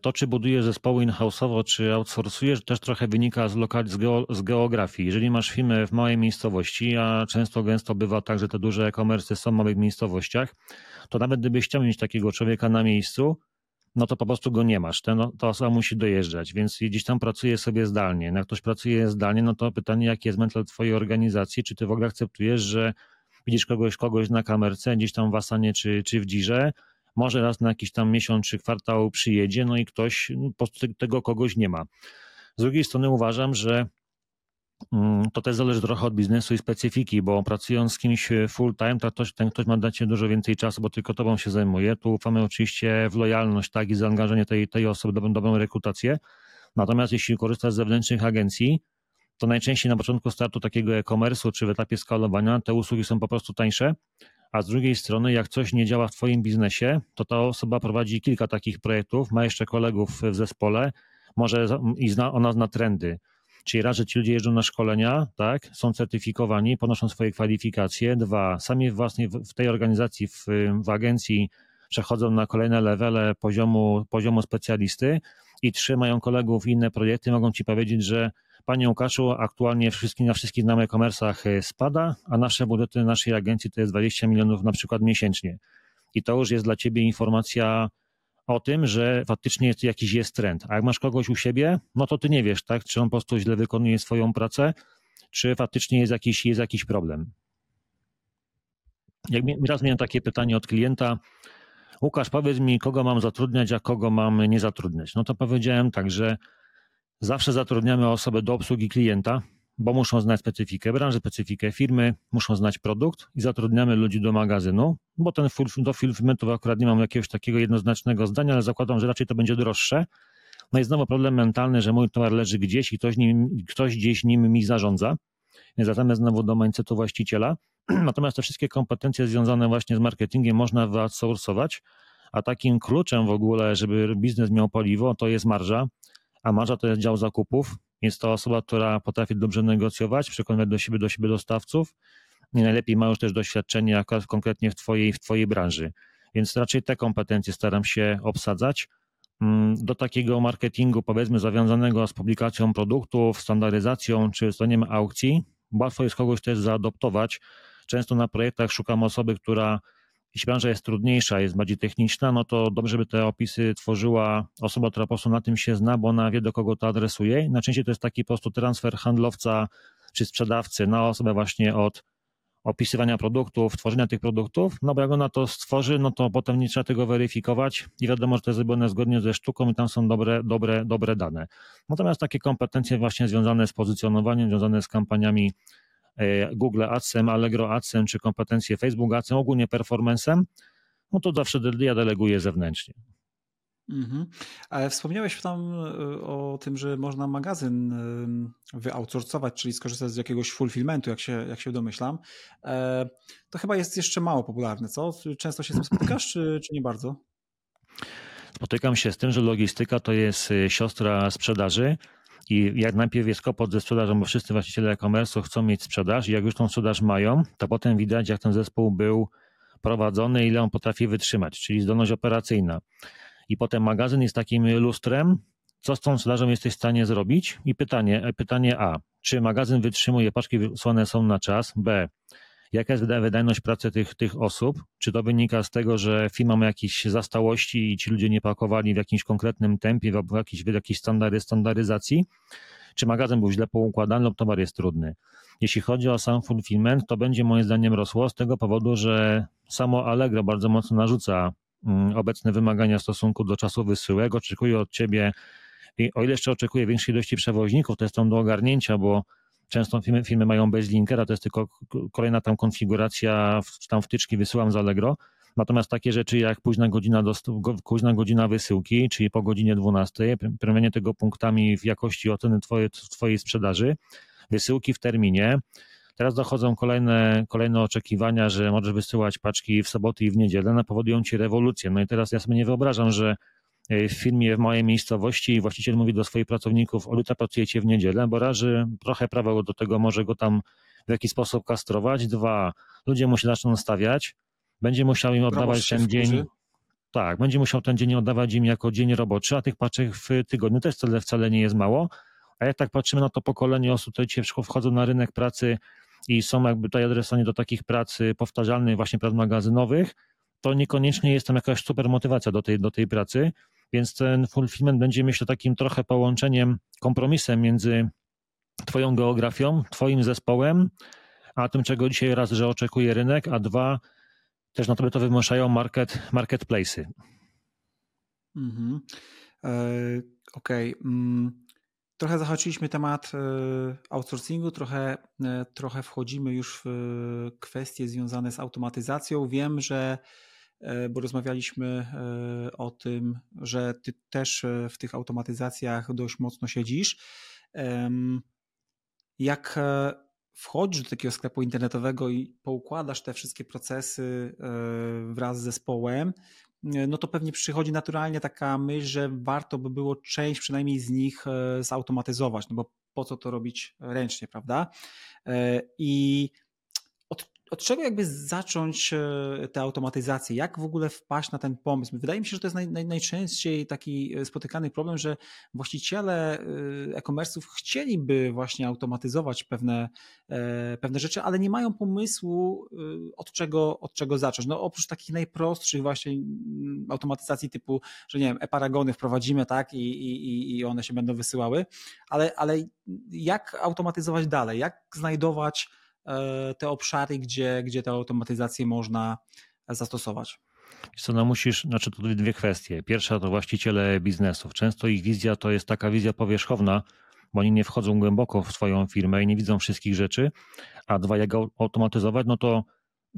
to, czy budujesz zespoły in-house'owo, czy outsourcujesz, też trochę wynika z, lokali, z, geo, z geografii. Jeżeli masz firmę w małej miejscowości, a często gęsto bywa tak, że te duże e-commerce są w małych miejscowościach, to nawet gdybyś chciał mieć takiego człowieka na miejscu, no to po prostu go nie masz. Ten, ta osoba musi dojeżdżać, więc gdzieś tam pracuje sobie zdalnie. No jak ktoś pracuje zdalnie, no to pytanie, jaki jest mental twojej organizacji, czy ty w ogóle akceptujesz, że widzisz kogoś, kogoś na kamerce, gdzieś tam w Asanie czy, czy w Dzirze, może raz na jakiś tam miesiąc czy kwartał przyjedzie, no i ktoś, po tego kogoś nie ma. Z drugiej strony uważam, że mm, to też zależy trochę od biznesu i specyfiki, bo pracując z kimś full time, to ktoś, ten ktoś ma dać ci dużo więcej czasu, bo tylko tobą się zajmuje. Tu ufamy oczywiście w lojalność tak, i zaangażowanie tej, tej osoby, dobrą, dobrą rekrutację. Natomiast jeśli korzystasz z zewnętrznych agencji, to najczęściej na początku startu takiego e-commerce'u czy w etapie skalowania te usługi są po prostu tańsze, a z drugiej strony jak coś nie działa w twoim biznesie, to ta osoba prowadzi kilka takich projektów, ma jeszcze kolegów w zespole, może i zna, ona zna trendy. Czyli raz, że ci ludzie jeżdżą na szkolenia, tak, są certyfikowani, ponoszą swoje kwalifikacje. Dwa, sami własnej, w tej organizacji, w, w agencji przechodzą na kolejne levele poziomu, poziomu specjalisty. I trzy, mają kolegów inne projekty, mogą ci powiedzieć, że Panie Łukaszu, aktualnie wszystkim, na wszystkich znamy e-commerce'ach e, spada, a nasze budżety naszej agencji to jest 20 milionów na przykład miesięcznie. I to już jest dla Ciebie informacja o tym, że faktycznie jest, jakiś jest trend. A jak masz kogoś u siebie, no to Ty nie wiesz, tak, czy on po prostu źle wykonuje swoją pracę, czy faktycznie jest jakiś, jest jakiś problem. Jak raz miałem takie pytanie od klienta, Łukasz, powiedz mi, kogo mam zatrudniać, a kogo mam nie zatrudniać. No to powiedziałem tak, że Zawsze zatrudniamy osobę do obsługi klienta, bo muszą znać specyfikę branży, specyfikę firmy, muszą znać produkt i zatrudniamy ludzi do magazynu, bo ten do fulfillmentu akurat nie mam jakiegoś takiego jednoznacznego zdania, ale zakładam, że raczej to będzie droższe. No i znowu problem mentalny, że mój towar leży gdzieś i ktoś, nim, ktoś gdzieś nim mi zarządza. Wracamy znowu do mindsetu właściciela. Natomiast te wszystkie kompetencje związane właśnie z marketingiem można wyoutsourcować, a takim kluczem w ogóle, żeby biznes miał paliwo, to jest marża, a marża to jest dział zakupów. Jest to osoba, która potrafi dobrze negocjować, przekonywać do siebie, do siebie dostawców i najlepiej ma już też doświadczenie akurat konkretnie w twojej, w twojej branży. Więc raczej te kompetencje staram się obsadzać. Mm, do takiego marketingu, powiedzmy, zawiązanego z publikacją produktów, standaryzacją czy stroniem aukcji, łatwo jest kogoś też zaadoptować. Często na projektach szukam osoby, która jeśli branża jest trudniejsza, jest bardziej techniczna, no to dobrze by te opisy tworzyła osoba, która po prostu na tym się zna, bo ona wie, do kogo to adresuje. Najczęściej to jest taki po prostu transfer handlowca czy sprzedawcy na osobę właśnie od opisywania produktów, tworzenia tych produktów, no bo jak ona to stworzy, no to potem nie trzeba tego weryfikować i wiadomo, że to jest zrobione zgodnie ze sztuką i tam są dobre, dobre, dobre dane. Natomiast takie kompetencje właśnie związane z pozycjonowaniem, związane z kampaniami Google AdSem, Allegro AdSem czy kompetencje Facebook AdSem, ogólnie performance'em, no to zawsze ja deleguję zewnętrznie. Mhm. Ale wspomniałeś tam e, o tym, że można magazyn wyoutsourcować, czyli skorzystać z jakiegoś fulfillmentu, jak się, jak się domyślam. E, to chyba jest jeszcze mało popularne, co? Często się z tym spotykasz, czy, czy nie bardzo? Spotykam się z tym, że logistyka to jest siostra sprzedaży, i jak najpierw jest kłopot ze sprzedażą, bo wszyscy właściciele e-commerce chcą mieć sprzedaż i jak już tą sprzedaż mają, to potem widać, jak ten zespół był prowadzony, ile on potrafi wytrzymać, czyli zdolność operacyjna. I potem magazyn jest takim lustrem, co z tą sprzedażą jesteś w stanie zrobić? I pytanie, pytanie A, czy magazyn wytrzymuje, paczki wysłane są na czas? B, Jaka jest wydajność pracy tych, tych osób? Czy to wynika z tego, że firma ma jakieś zastałości i ci ludzie nie pakowali w jakimś konkretnym tempie, w jakiejś, w jakiejś standardy, standaryzacji? Czy magazyn był źle poukładany lub towar jest trudny? Jeśli chodzi o sam fulfillment, to będzie moim zdaniem rosło z tego powodu, że samo Allegro bardzo mocno narzuca mm, obecne wymagania w stosunku do czasu wysyłek. Oczekuje od ciebie, o ile jeszcze oczekuje większej ilości przewoźników, to jest tam do ogarnięcia, bo Często firmy, firmy mają bez linkera, to jest tylko kolejna tam konfiguracja, tam wtyczki wysyłam z Allegro. Natomiast takie rzeczy jak późna godzina, późna godzina wysyłki, czyli po godzinie 12, premiowanie tego punktami w jakości oceny twoje, twojej sprzedaży, wysyłki w terminie. Teraz dochodzą kolejne, kolejne oczekiwania, że możesz wysyłać paczki w soboty i w niedzielę, no powodują ci rewolucję. No i teraz ja sobie nie wyobrażam, że w firmie w mojej miejscowości właściciel mówi do swoich pracowników, o pracujecie w niedzielę, bo raży trochę prawo do tego może go tam w jakiś sposób kastrować. Dwa, ludzie mu się zaczną stawiać, będzie musiał im oddawać ten dzień. Tak, będzie musiał ten dzień oddawać im jako dzień roboczy, a tych paczek w tygodniu też wcale, wcale nie jest mało. A jak tak patrzymy na to pokolenie osób, które dzisiaj wchodzą na rynek pracy i są jakby tutaj adresowani do takich pracy powtarzalnych, właśnie prac magazynowych, to niekoniecznie jest tam jakaś super motywacja do tej, do tej pracy, więc ten fulfillment będzie myślę takim trochę połączeniem, kompromisem między twoją geografią, twoim zespołem, a tym, czego dzisiaj raz, że oczekuje rynek, a dwa, też na tobie to wymuszają market, marketplace'y. Mhm. E, Okej. Okay. Mm, trochę zahaczyliśmy temat e, outsourcingu, trochę, e, trochę wchodzimy już w kwestie związane z automatyzacją. Wiem, że bo rozmawialiśmy o tym, że ty też w tych automatyzacjach dość mocno siedzisz. Jak wchodzisz do takiego sklepu internetowego i poukładasz te wszystkie procesy e, wraz z zespołem, e, no to pewnie przychodzi naturalnie taka myśl, że warto by było część przynajmniej z nich e, zautomatyzować, no bo po co to robić ręcznie, prawda? I od czego jakby zacząć e, tę automatyzację? Jak w ogóle wpaść na ten pomysł? Wydaje mi się, że to jest naj, naj, najczęściej taki e, spotykany problem, że właściciele e, e-commerce'ów chcieliby właśnie automatyzować pewne, pewne rzeczy, ale nie mają pomysłu od czego, od czego zacząć. No oprócz takich najprostszych właśnie mm, automatyzacji typu, że nie wiem, e-paragony wprowadzimy, tak, i, i, i one się będą wysyłały, ale, ale jak automatyzować dalej? Jak znajdować te obszary, gdzie, gdzie tę automatyzację można zastosować. Co, no musisz, znaczy to dwie kwestie. Pierwsza to właściciele biznesów. Często ich wizja to jest taka wizja powierzchowna, bo oni nie wchodzą głęboko w swoją firmę i nie widzą wszystkich rzeczy. A dwa, jak automatyzować, no to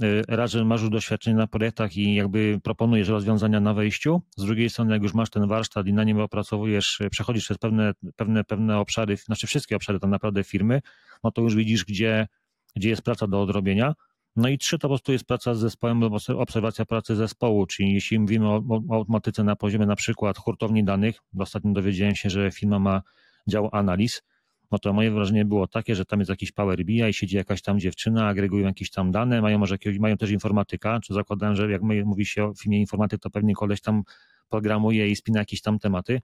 y, raz, że masz już doświadczenie na projektach i jakby proponujesz rozwiązania na wejściu. Z drugiej strony, jak już masz ten warsztat i na nim opracowujesz, przechodzisz przez pewne, pewne, pewne obszary, znaczy wszystkie obszary tak naprawdę firmy, no to już widzisz, gdzie gdzie jest praca do odrobienia. No i trzy to po prostu jest praca z zespołem, obserwacja pracy zespołu, czyli jeśli mówimy o, o automatyce na poziomie na przykład hurtowni danych, ostatnio dowiedziałem się, że firma ma dział analiz, no to moje wrażenie było takie, że tam jest jakiś Power BI i siedzi jakaś tam dziewczyna, agregują jakieś tam dane, mają może jakiegoś, mają też informatyka, czy zakładałem, że jak mówi się o filmie informatyk, to pewnie koleś tam programuje i spina jakieś tam tematy.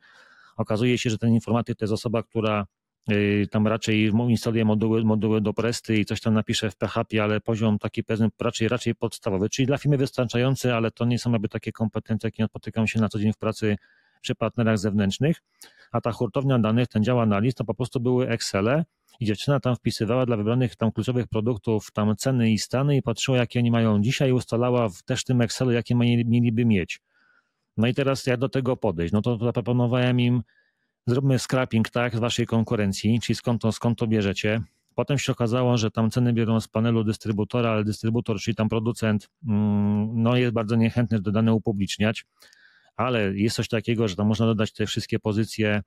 Okazuje się, że ten informatyk to jest osoba, która tam raczej instaluję moduły, moduły do Presty i coś tam napiszę w PHP, ale poziom taki raczej, raczej podstawowy, czyli dla firmy wystarczający, ale to nie są jakby takie kompetencje, jakie spotykam się na co dzień w pracy przy partnerach zewnętrznych, a ta hurtownia danych, ten dział analiz, to po prostu były Excele i dziewczyna tam wpisywała dla wybranych tam kluczowych produktów tam ceny i stany i patrzyła, jakie oni mają dzisiaj i ustalała w też tym Excelu, jakie mieliby mieć. No i teraz jak do tego podejść? No to zaproponowałem im zróbmy scrapping tak z waszej konkurencji, czyli skąd to, skąd to bierzecie. Potem się okazało, że tam ceny biorą z panelu dystrybutora, ale dystrybutor, czyli tam producent, mm, no jest bardzo niechętny do dane upubliczniać, ale jest coś takiego, że tam można dodać te wszystkie pozycje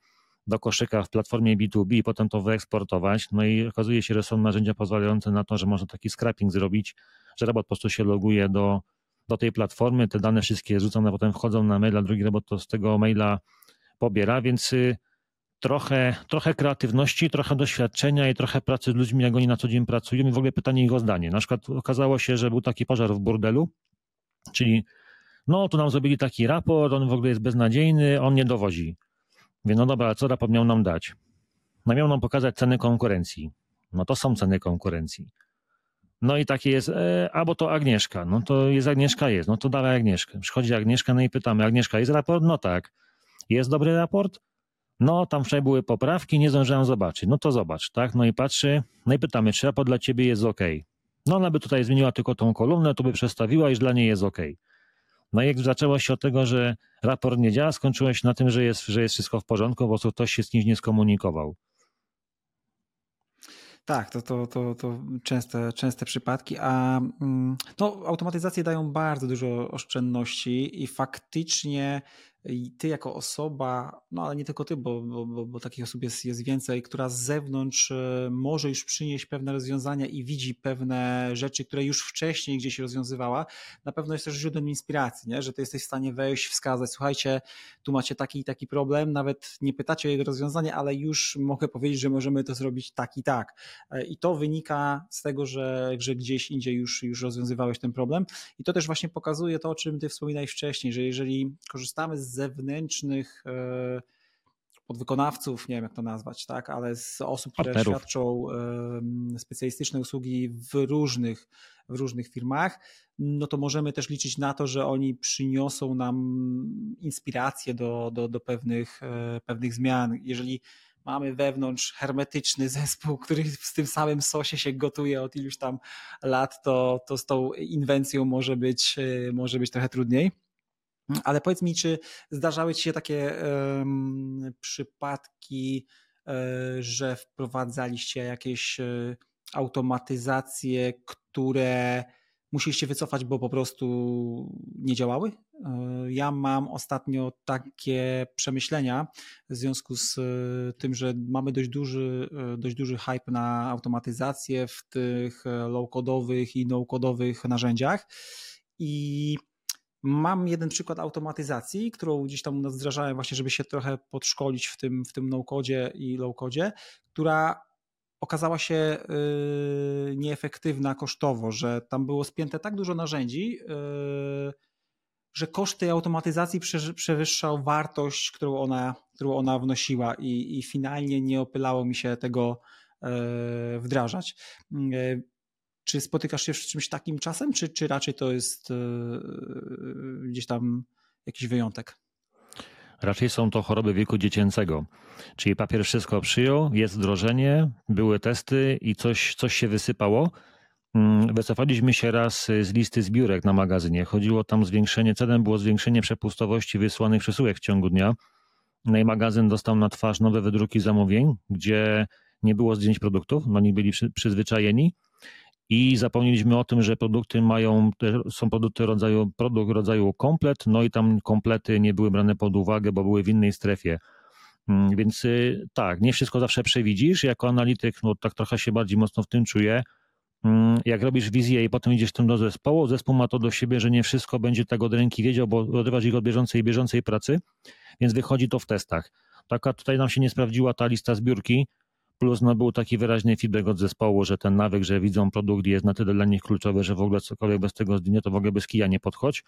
do koszyka w platformie B2B i potem to wyeksportować. No i okazuje się, że są narzędzia pozwalające na to, że można taki scrapping zrobić, że robot po prostu się loguje do, do tej platformy, te dane wszystkie rzucone potem wchodzą na maila, drugi robot to z tego maila pobiera, więc y, trochę, trochę kreatywności, trochę doświadczenia i trochę pracy z ludźmi, jak oni na co dzień pracują i w ogóle pytanie ich o zdanie. Na przykład okazało się, że był taki pożar w burdelu, czyli no tu nam zrobili taki raport, on w ogóle jest beznadziejny, on nie dowozi. Mówię, no dobra, co raport miał nam dać? No miał nam pokazać ceny konkurencji. No to są ceny konkurencji. No i takie jest, e, albo to Agnieszka, no to jest Agnieszka, jest, no to dawaj Agnieszkę. Przychodzi Agnieszka, no i pytamy, Agnieszka, jest raport? No tak. Jest dobry raport? No, tam wczoraj były poprawki, nie zdążyłem zobaczyć. No to zobacz, tak? No i patrzy, no i pytamy, czy raport dla ciebie jest ok. No ona by tutaj zmieniła tylko tą kolumnę, to by przestawiła, iż dla niej jest ok. No i jak zaczęło się od tego, że raport nie działa, skończyło się na tym, że jest, że jest wszystko w porządku, po prostu ktoś się z kimś nie skomunikował. Tak, to, to, to, to częste, częste przypadki, a mm, no, automatyzacje dają bardzo dużo oszczędności i faktycznie i ty jako osoba, no ale nie tylko ty, bo, bo, bo takich osób jest, jest więcej, która z zewnątrz e, może już przynieść pewne rozwiązania i widzi pewne rzeczy, które już wcześniej gdzieś rozwiązywała, na pewno jest też źródłem inspiracji, nie? że ty jesteś w stanie wejść, wskazać, słuchajcie, tu macie taki i taki problem, nawet nie pytacie o jego rozwiązanie, ale już mogę powiedzieć, że możemy to zrobić tak i tak. E, I to wynika z tego, że, że gdzieś indziej już, już rozwiązywałeś ten problem i to też właśnie pokazuje to, o czym ty wspominałeś wcześniej, że jeżeli korzystamy z zewnętrznych e, podwykonawców, nie wiem jak to nazwać, tak, ale z osób, które Partnerów. świadczą specjalistyczne usługi w różnych, w różnych firmach, no to możemy też liczyć na to, że oni przyniosą nam inspirację do, do, do pewnych, e, pewnych zmian. Jeżeli mamy wewnątrz hermetyczny zespół, który w tym samym sosie się gotuje od iluś tam lat, to, to z tą inwencją może być, e, może być trochę trudniej. Ale powiedz mi, czy zdarzały Ci się takie um, przypadki, um, że wprowadzaliście jakieś um, automatyzacje, które musieliście wycofać, bo po prostu nie działały? Ja mam ostatnio takie przemyślenia w związku z tym, że mamy dość duży, dość duży hype na automatyzację w tych low-codowych i no-codowych narzędziach i Mam jeden przykład automatyzacji, którą gdzieś tam wdrażałem właśnie, żeby się trochę podszkolić w tym, w tym no-codzie i low-codzie, która okazała się yy, nieefektywna kosztowo, że tam było spięte tak dużo narzędzi, yy, że koszt tej automatyzacji przewyższał wartość, którą ona, którą ona wnosiła i, i finalnie nie opylało mi się tego yy, wdrażać. Czy spotykasz się z czymś takim czasem, czy, czy raczej to jest yy, gdzieś tam jakiś wyjątek? Raczej są to choroby wieku dziecięcego. Czyli papier wszystko przyjął, jest wdrożenie, były testy i coś, coś się wysypało. Mm, wycofaliśmy się raz z listy zbiórek na magazynie. Chodziło tam zwiększenie, celem było zwiększenie przepustowości wysłanych przesyłek w ciągu dnia. No i magazyn dostał na twarz nowe wydruki zamówień, gdzie nie było zdjęć produktów, no oni byli przyzwyczajeni i zapomnieliśmy o tym, że produkty mają, są produkty rodzaju, produkt rodzaju komplet, no i tam komplety nie były brane pod uwagę, bo były w innej strefie. Mm, więc y, tak, nie wszystko zawsze przewidzisz. Jako analityk, no tak trochę się bardziej mocno w tym czuję. Mm, jak robisz wizję i potem idziesz tym do zespołu, zespół ma to do siebie, że nie wszystko będzie tak od ręki wiedział, bo odrywasz ich od bieżącej i bieżącej pracy, więc wychodzi to w testach. Taka tutaj nam się nie sprawdziła ta lista zbiórki, Plus no, był taki wyraźny feedback od zespołu, że ten nawyk, że widzą produkt jest na tyle dla nich kluczowy, że w ogóle cokolwiek bez tego zdjęcia, to w ogóle bez kija nie podchodź.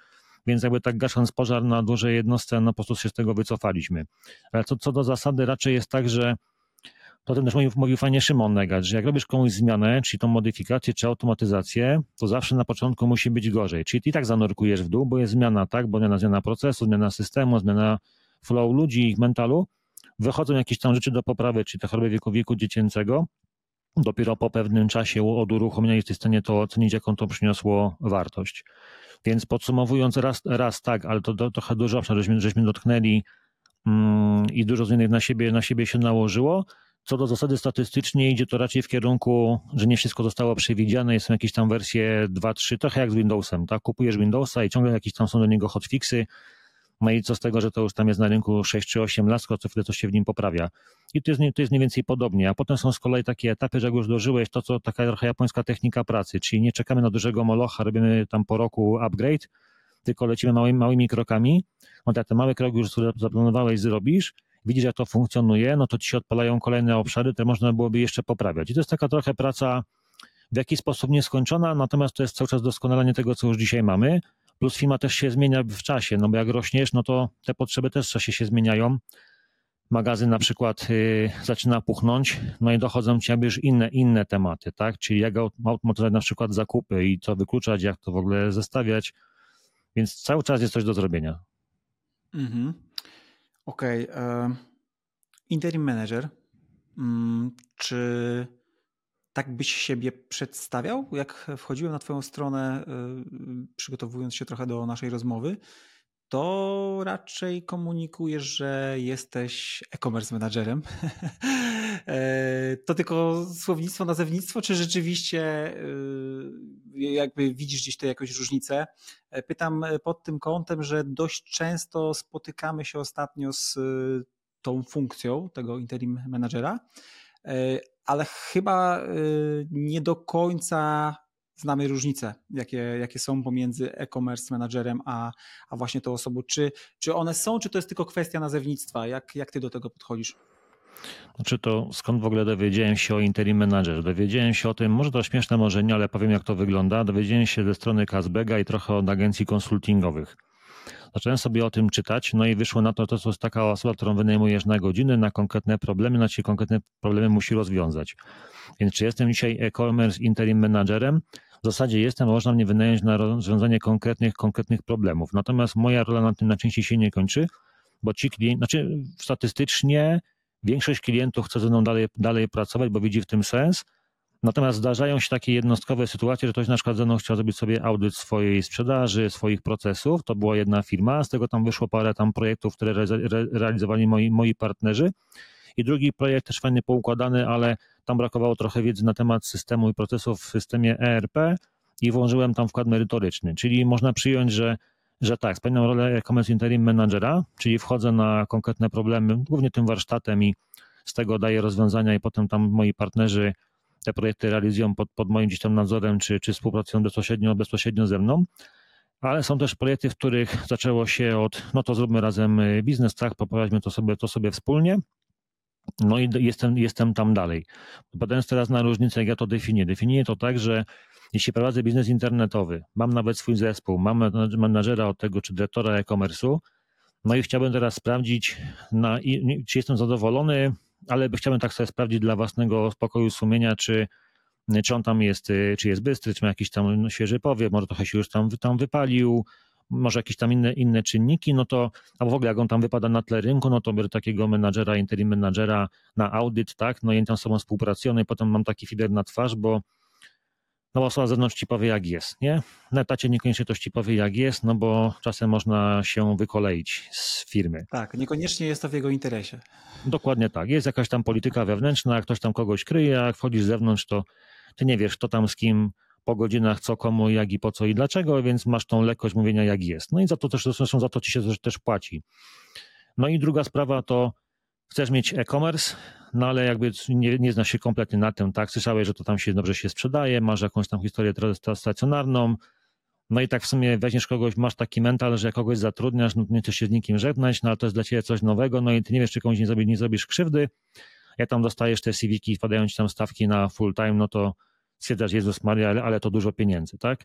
Więc jakby tak gasząc pożar na dużej jednostce, no po prostu się z tego wycofaliśmy. Ale co, co do zasady raczej jest tak, że to też mówił, mówił fajnie Szymon Negać, że jak robisz komuś zmianę, czyli tą modyfikację, czy automatyzację, to zawsze na początku musi być gorzej. Czyli ty i tak zanurkujesz w dół, bo jest zmiana, tak? Bo zmiana, zmiana procesu, zmiana systemu, zmiana flow ludzi, ich mentalu, wychodzą jakieś tam rzeczy do poprawy, czyli te choroby wieku, wieku dziecięcego, dopiero po pewnym czasie od uruchomienia jesteś w stanie to ocenić, jaką to przyniosło wartość. Więc podsumowując, raz, raz tak, ale to, to trochę dużo obszar, żeśmy, żeśmy dotknęli mm, i dużo zmian na siebie, na siebie się nałożyło. Co do zasady statystycznie idzie to raczej w kierunku, że nie wszystko zostało przewidziane, są jakieś tam wersje 2-3, trochę jak z Windowsem, tak? Kupujesz Windowsa i ciągle jakieś tam są do niego hotfixy, no i co z tego, że to już tam jest na rynku 6 czy 8 lat, co chwilę coś się w nim poprawia. I to jest, to jest mniej więcej podobnie. A potem są z kolei takie etapy, że jak już dożyłeś, to co taka trochę japońska technika pracy, czyli nie czekamy na dużego molocha, robimy tam po roku upgrade, tylko lecimy małymi, małymi krokami. No tak, te małe kroki już zaplanowałeś, zrobisz, widzisz jak to funkcjonuje, no to ci się odpalają kolejne obszary, które można byłoby jeszcze poprawiać. I to jest taka trochę praca w jakiś sposób nieskończona, natomiast to jest cały czas doskonalenie tego, co już dzisiaj mamy, Plus firma też się zmienia w czasie, no bo jak rośniesz, no to te potrzeby też w czasie się zmieniają. Magazyn na przykład y, zaczyna puchnąć, no i dochodzą ci już inne, inne tematy, tak? Czyli jak automatyzować na przykład zakupy i co wykluczać, jak to w ogóle zestawiać. Więc cały czas jest coś do zrobienia. Mhm. Okej. Okay. Interim manager. Mm, czy tak byś siebie przedstawiał, jak wchodziłem na Twoją stronę, y, przygotowując się trochę do naszej rozmowy? to raczej komunikujesz, że jesteś e-commerce managerem. E, to tylko słownictwo, nazewnictwo, czy rzeczywiście jakby widzisz gdzieś tu jakąś różnicę? Pytam pod tym kątem, że dość często spotykamy się ostatnio z tą funkcją tego interim managera, ale chyba nie do końca znamy różnice, jakie, jakie są pomiędzy e-commerce managerem a, a właśnie tą osobą. Czy, czy one są, czy to jest tylko kwestia nazewnictwa? Jak, jak ty do tego podchodzisz? Znaczy to skąd w ogóle dowiedziałem się o interim manager? Dowiedziałem się o tym, może to śmieszne, może nie, ale powiem jak to wygląda. Dowiedziałem się ze strony Casbega i trochę od agencji konsultingowych. Zacząłem sobie o tym czytać, no i wyszło na to, to jest taka osoba, którą wynajmujesz na godziny, na konkretne problemy, na ci konkretne problemy musi rozwiązać. Więc czy jestem dzisiaj e-commerce interim managerem? W zasadzie jestem, można mnie wynająć na rozwiązanie konkretnych, konkretnych problemów. Natomiast moja rola na tym na części się nie kończy, bo ci klienci, znaczy statystycznie większość klientów chce ze mną dalej, dalej pracować, bo widzi w tym sens, Natomiast zdarzają się takie jednostkowe sytuacje, że ktoś na przykład ze mną chciał zrobić sobie audyt swojej sprzedaży, swoich procesów. To była jedna firma, z tego tam wyszło parę tam projektów, które re, re, realizowali moi, moi partnerzy. I drugi projekt też fajnie poukładany, ale tam brakowało trochę wiedzy na temat systemu i procesów w systemie ERP i włożyłem tam wkład merytoryczny. Czyli można przyjąć, że, że tak, spełniam rolę e-commerce interim managera, czyli wchodzę na konkretne problemy, głównie tym warsztatem i z tego daję rozwiązania i potem tam moi partnerzy te projekty realizują pod, pod moim gdzieś tam nadzorem, czy, czy współpracują bezpośrednio, bezpośrednio ze mną. Ale są też projekty, w których zaczęło się od, no to zróbmy razem y, biznes, tak, poprowadźmy to sobie, to sobie wspólnie. No i jestem, jestem tam dalej. Badając teraz na różnicę, jak ja to definiuję. Definiuję to tak, że jeśli prowadzę biznes internetowy, mam nawet swój zespół, mam menadżera od tego, czy dyrektora e-commerce'u, no i chciałbym teraz sprawdzić, na, czy jestem zadowolony, ale chciałbym tak sobie sprawdzić dla własnego spokoju sumienia, czy, czy on tam jest, czy jest bystry, czy ma jakiś tam świeży powiew, może trochę się już tam, tam wypalił, może jakieś tam inne, inne czynniki, no to, albo w ogóle jak on tam wypada na tle rynku, no to biorę takiego menadżera, interim menadżera na audyt, tak, no i tam z sobą współpracują no i potem mam taki feeder na twarz, bo no bo osoba z zewnątrz ci powie jak jest, nie? Na etacie niekoniecznie ktoś ci powie jak jest, no bo czasem można się wykoleić z firmy. Tak, niekoniecznie jest to w jego interesie. Dokładnie tak. Jest jakaś tam polityka wewnętrzna, ktoś tam kogoś kryje, a jak wchodzisz z zewnątrz, to ty nie wiesz, kto tam z kim po godzinach, co komu, jak i po co i dlaczego, więc masz tą lekkość mówienia jak jest. No i za to też, zresztą za to ci się też płaci. No i druga sprawa to chcesz mieć e-commerce, no ale jakby nie, nie znasz się kompletnie na tym, tak? Słyszałeś, że to tam się dobrze się sprzedaje, masz jakąś tam historię stacjonarną, no i tak w sumie weźmiesz kogoś, masz taki mental, że jak kogoś zatrudniasz, no nie chcesz się z nikim żegnać, no ale to jest dla ciebie coś nowego, no i ty nie wiesz, czy komuś nie, zrobisz, nie zrobisz krzywdy. Jak tam dostajesz te CV-ki, wpadają ci tam stawki na full time, no to stwierdzasz, Jezus Maria, ale, ale to dużo pieniędzy, tak?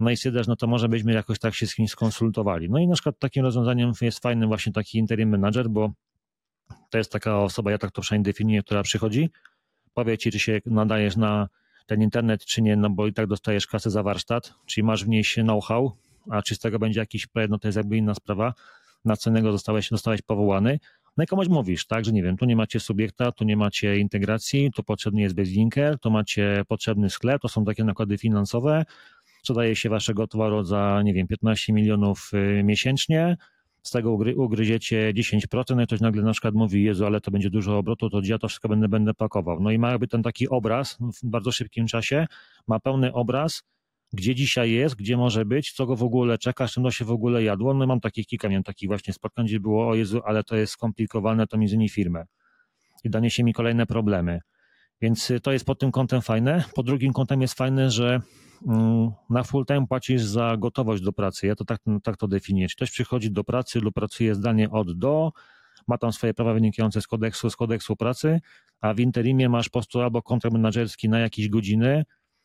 No i stwierdzasz, no to może byśmy jakoś tak się z kimś skonsultowali. No i na przykład takim rozwiązaniem jest fajny właśnie taki interim manager, bo to jest taka osoba, ja tak to przynajmniej definiuję, która przychodzi, powie ci, czy się nadajesz na ten internet, czy nie, no bo i tak dostajesz kasę za warsztat, czyli masz w niej know-how, a czy z tego będzie jakiś projekt, no to jest jakby inna sprawa, na co zostałeś, zostałeś powołany. No i komuś mówisz, tak, że nie wiem, tu nie macie subiekta, tu nie macie integracji, tu potrzebny jest bezlinker, tu macie potrzebny sklep, to są takie nakłady finansowe, sprzedaje się waszego towaru za, nie wiem, 15 milionów y, miesięcznie, z tego ugry, ugryziecie 10%, no i ktoś nagle na przykład mówi, Jezu, ale to będzie dużo obrotu, to ja to wszystko będę, będę pakował. No i ma jakby ten taki obraz w bardzo szybkim czasie, ma pełny obraz, gdzie dzisiaj jest, gdzie może być, co go w ogóle czeka, czym to się w ogóle jadło. No mam takich kilka, miałem takich właśnie spotkań, gdzie było, o Jezu, ale to jest skomplikowane, to mi zmieni firmę. I danie się mi kolejne problemy. Więc to jest pod tym kątem fajne. Pod drugim kątem jest fajne, że na full time płacisz za gotowość do pracy. Ja to tak, tak to definiuję. Ktoś przychodzi do pracy lub pracuje zdalnie od do, ma tam swoje prawa wynikające z kodeksu, z kodeksu pracy, a w interimie masz po prostu albo kontrakt menedżerski na jakieś godziny,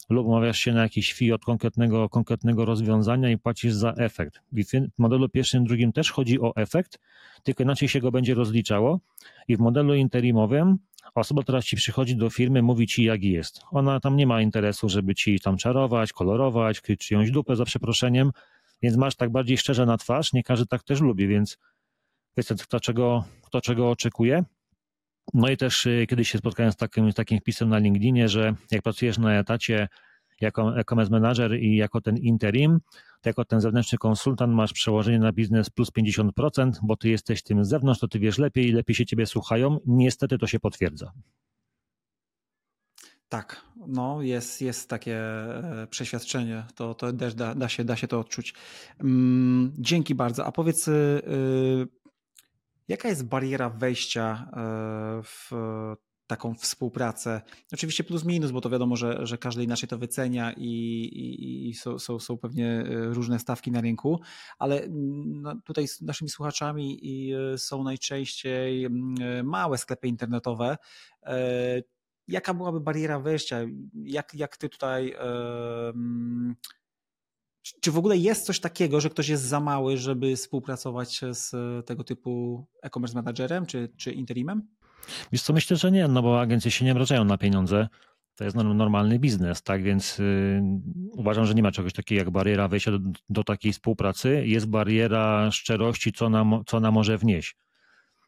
lub umawiasz się na jakiś fee od konkretnego, konkretnego rozwiązania i płacisz za efekt. W modelu pierwszym, drugim też chodzi o efekt, tylko inaczej się go będzie rozliczało i w modelu interimowym osoba, która ci przychodzi do firmy, mówi ci jak jest. Ona tam nie ma interesu, żeby ci tam czarować, kolorować, kryć czyjąś dupę za przeproszeniem, więc masz tak bardziej szczerze na twarz, nie każdy tak też lubi, więc wiesz, kto czego, kto czego oczekuje. No i też y, kiedyś się spotkałem z takim, z takim wpisem na LinkedInie, że jak pracujesz na etacie jako e-commerce manager i jako ten interim, to jako ten zewnętrzny konsultant masz przełożenie na biznes plus 50%, bo ty jesteś tym z zewnątrz, to ty wiesz lepiej i lepiej się ciebie słuchają. Niestety to się potwierdza. Tak, no jest, jest takie e, przeświadczenie, to, to też da, da, się, da się to odczuć. Mm, dzięki bardzo. A powiedz, y, y, jaka jest bariera wejścia e, w taką współpracę? Oczywiście plus minus, bo to wiadomo, że, że każdy inaczej to wycenia i, i, i są, są, są pewnie e, różne stawki na rynku, ale no, tutaj z naszymi słuchaczami są najczęściej małe sklepy internetowe jaka byłaby bariera wejścia? Jak, jak ty tutaj. Yy, czy w ogóle jest coś takiego, że ktoś jest za mały, żeby współpracować z tego typu e-commerce managerem czy, czy interimem? Wiesz co, myślę, że nie, no bo agencje się nie obrażają na pieniądze. To jest normalny biznes, tak więc yy, uważam, że nie ma czegoś takiego jak bariera wejścia do, do takiej współpracy. Jest bariera szczerości, co ona, co ona może wnieść.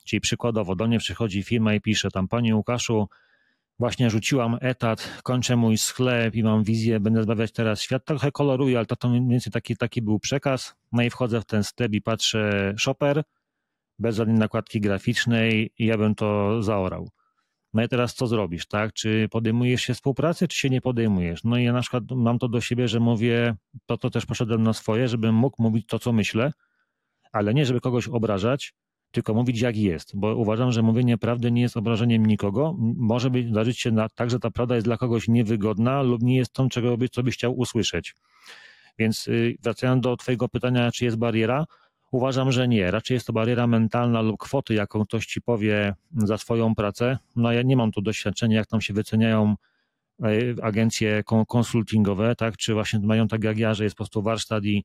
Czyli przykładowo do mnie przychodzi firma i pisze tam, panie Łukaszu, Właśnie rzuciłam etat, kończę mój sklep i mam wizję, będę zbawiać teraz świat. Trochę koloruję, ale to, to mniej więcej taki, taki był przekaz. No i wchodzę w ten sklep i patrzę shopper, bez żadnej nakładki graficznej i ja bym to zaorał. No i teraz co zrobisz, tak? Czy podejmujesz się współpracy, czy się nie podejmujesz? No i ja na przykład mam to do siebie, że mówię, to to też poszedłem na swoje, żebym mógł mówić to, co myślę, ale nie, żeby kogoś obrażać, tylko mówić jak jest, bo uważam, że mówienie prawdy nie jest obrażeniem nikogo. Może być, zdarzyć się na, tak, że ta prawda jest dla kogoś niewygodna lub nie jest tą, czego by, co byś chciał usłyszeć. Więc yy, wracając do Twojego pytania, czy jest bariera, uważam, że nie. Raczej jest to bariera mentalna lub kwoty, jaką ktoś Ci powie za swoją pracę. No ja nie mam tu doświadczenia, jak tam się wyceniają y, agencje konsultingowe, tak, czy właśnie mają tak jak ja, że jest po prostu warsztat i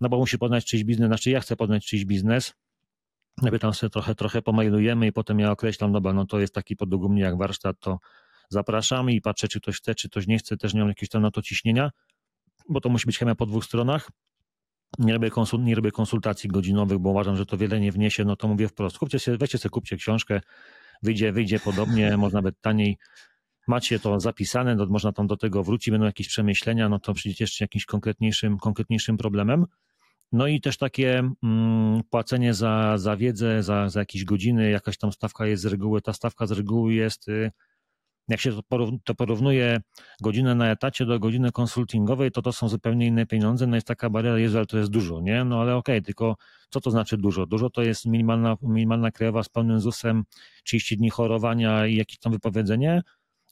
no bo musi poznać czyjś biznes, znaczy ja chcę poznać czyjś biznes, Najpierw tam sobie trochę, trochę pomailujemy i potem ja określam, dobra, no to jest taki podług mnie jak warsztat, to zapraszamy i patrzę, czy ktoś chce, czy ktoś nie chce, też nie mam jakiegoś tam na to ciśnienia, bo to musi być chemia po dwóch stronach. Nie robię, konsul, nie robię konsultacji godzinowych, bo uważam, że to wiele nie wniesie, no to mówię wprost. Kupcie sobie, weźcie sobie, kupcie książkę, wyjdzie, wyjdzie podobnie, może nawet taniej. Macie to zapisane, no, można tam do tego wrócić, będą jakieś przemyślenia, no to przyjdziecie jeszcze jakimś konkretniejszym, konkretniejszym problemem. No i też takie mm, płacenie za, za wiedzę, za, za jakieś godziny, jakaś tam stawka jest z reguły. Ta stawka z reguły jest, y, jak się to porównuje godzinę na etacie do godziny konsultingowej, to to są zupełnie inne pieniądze. No jest taka bariera, jest, ale to jest dużo, nie? No ale okej, okay, tylko co to znaczy dużo? Dużo to jest minimalna, minimalna krajowa z pełnym ZUS-em, 30 dni chorowania i jakieś tam wypowiedzenie,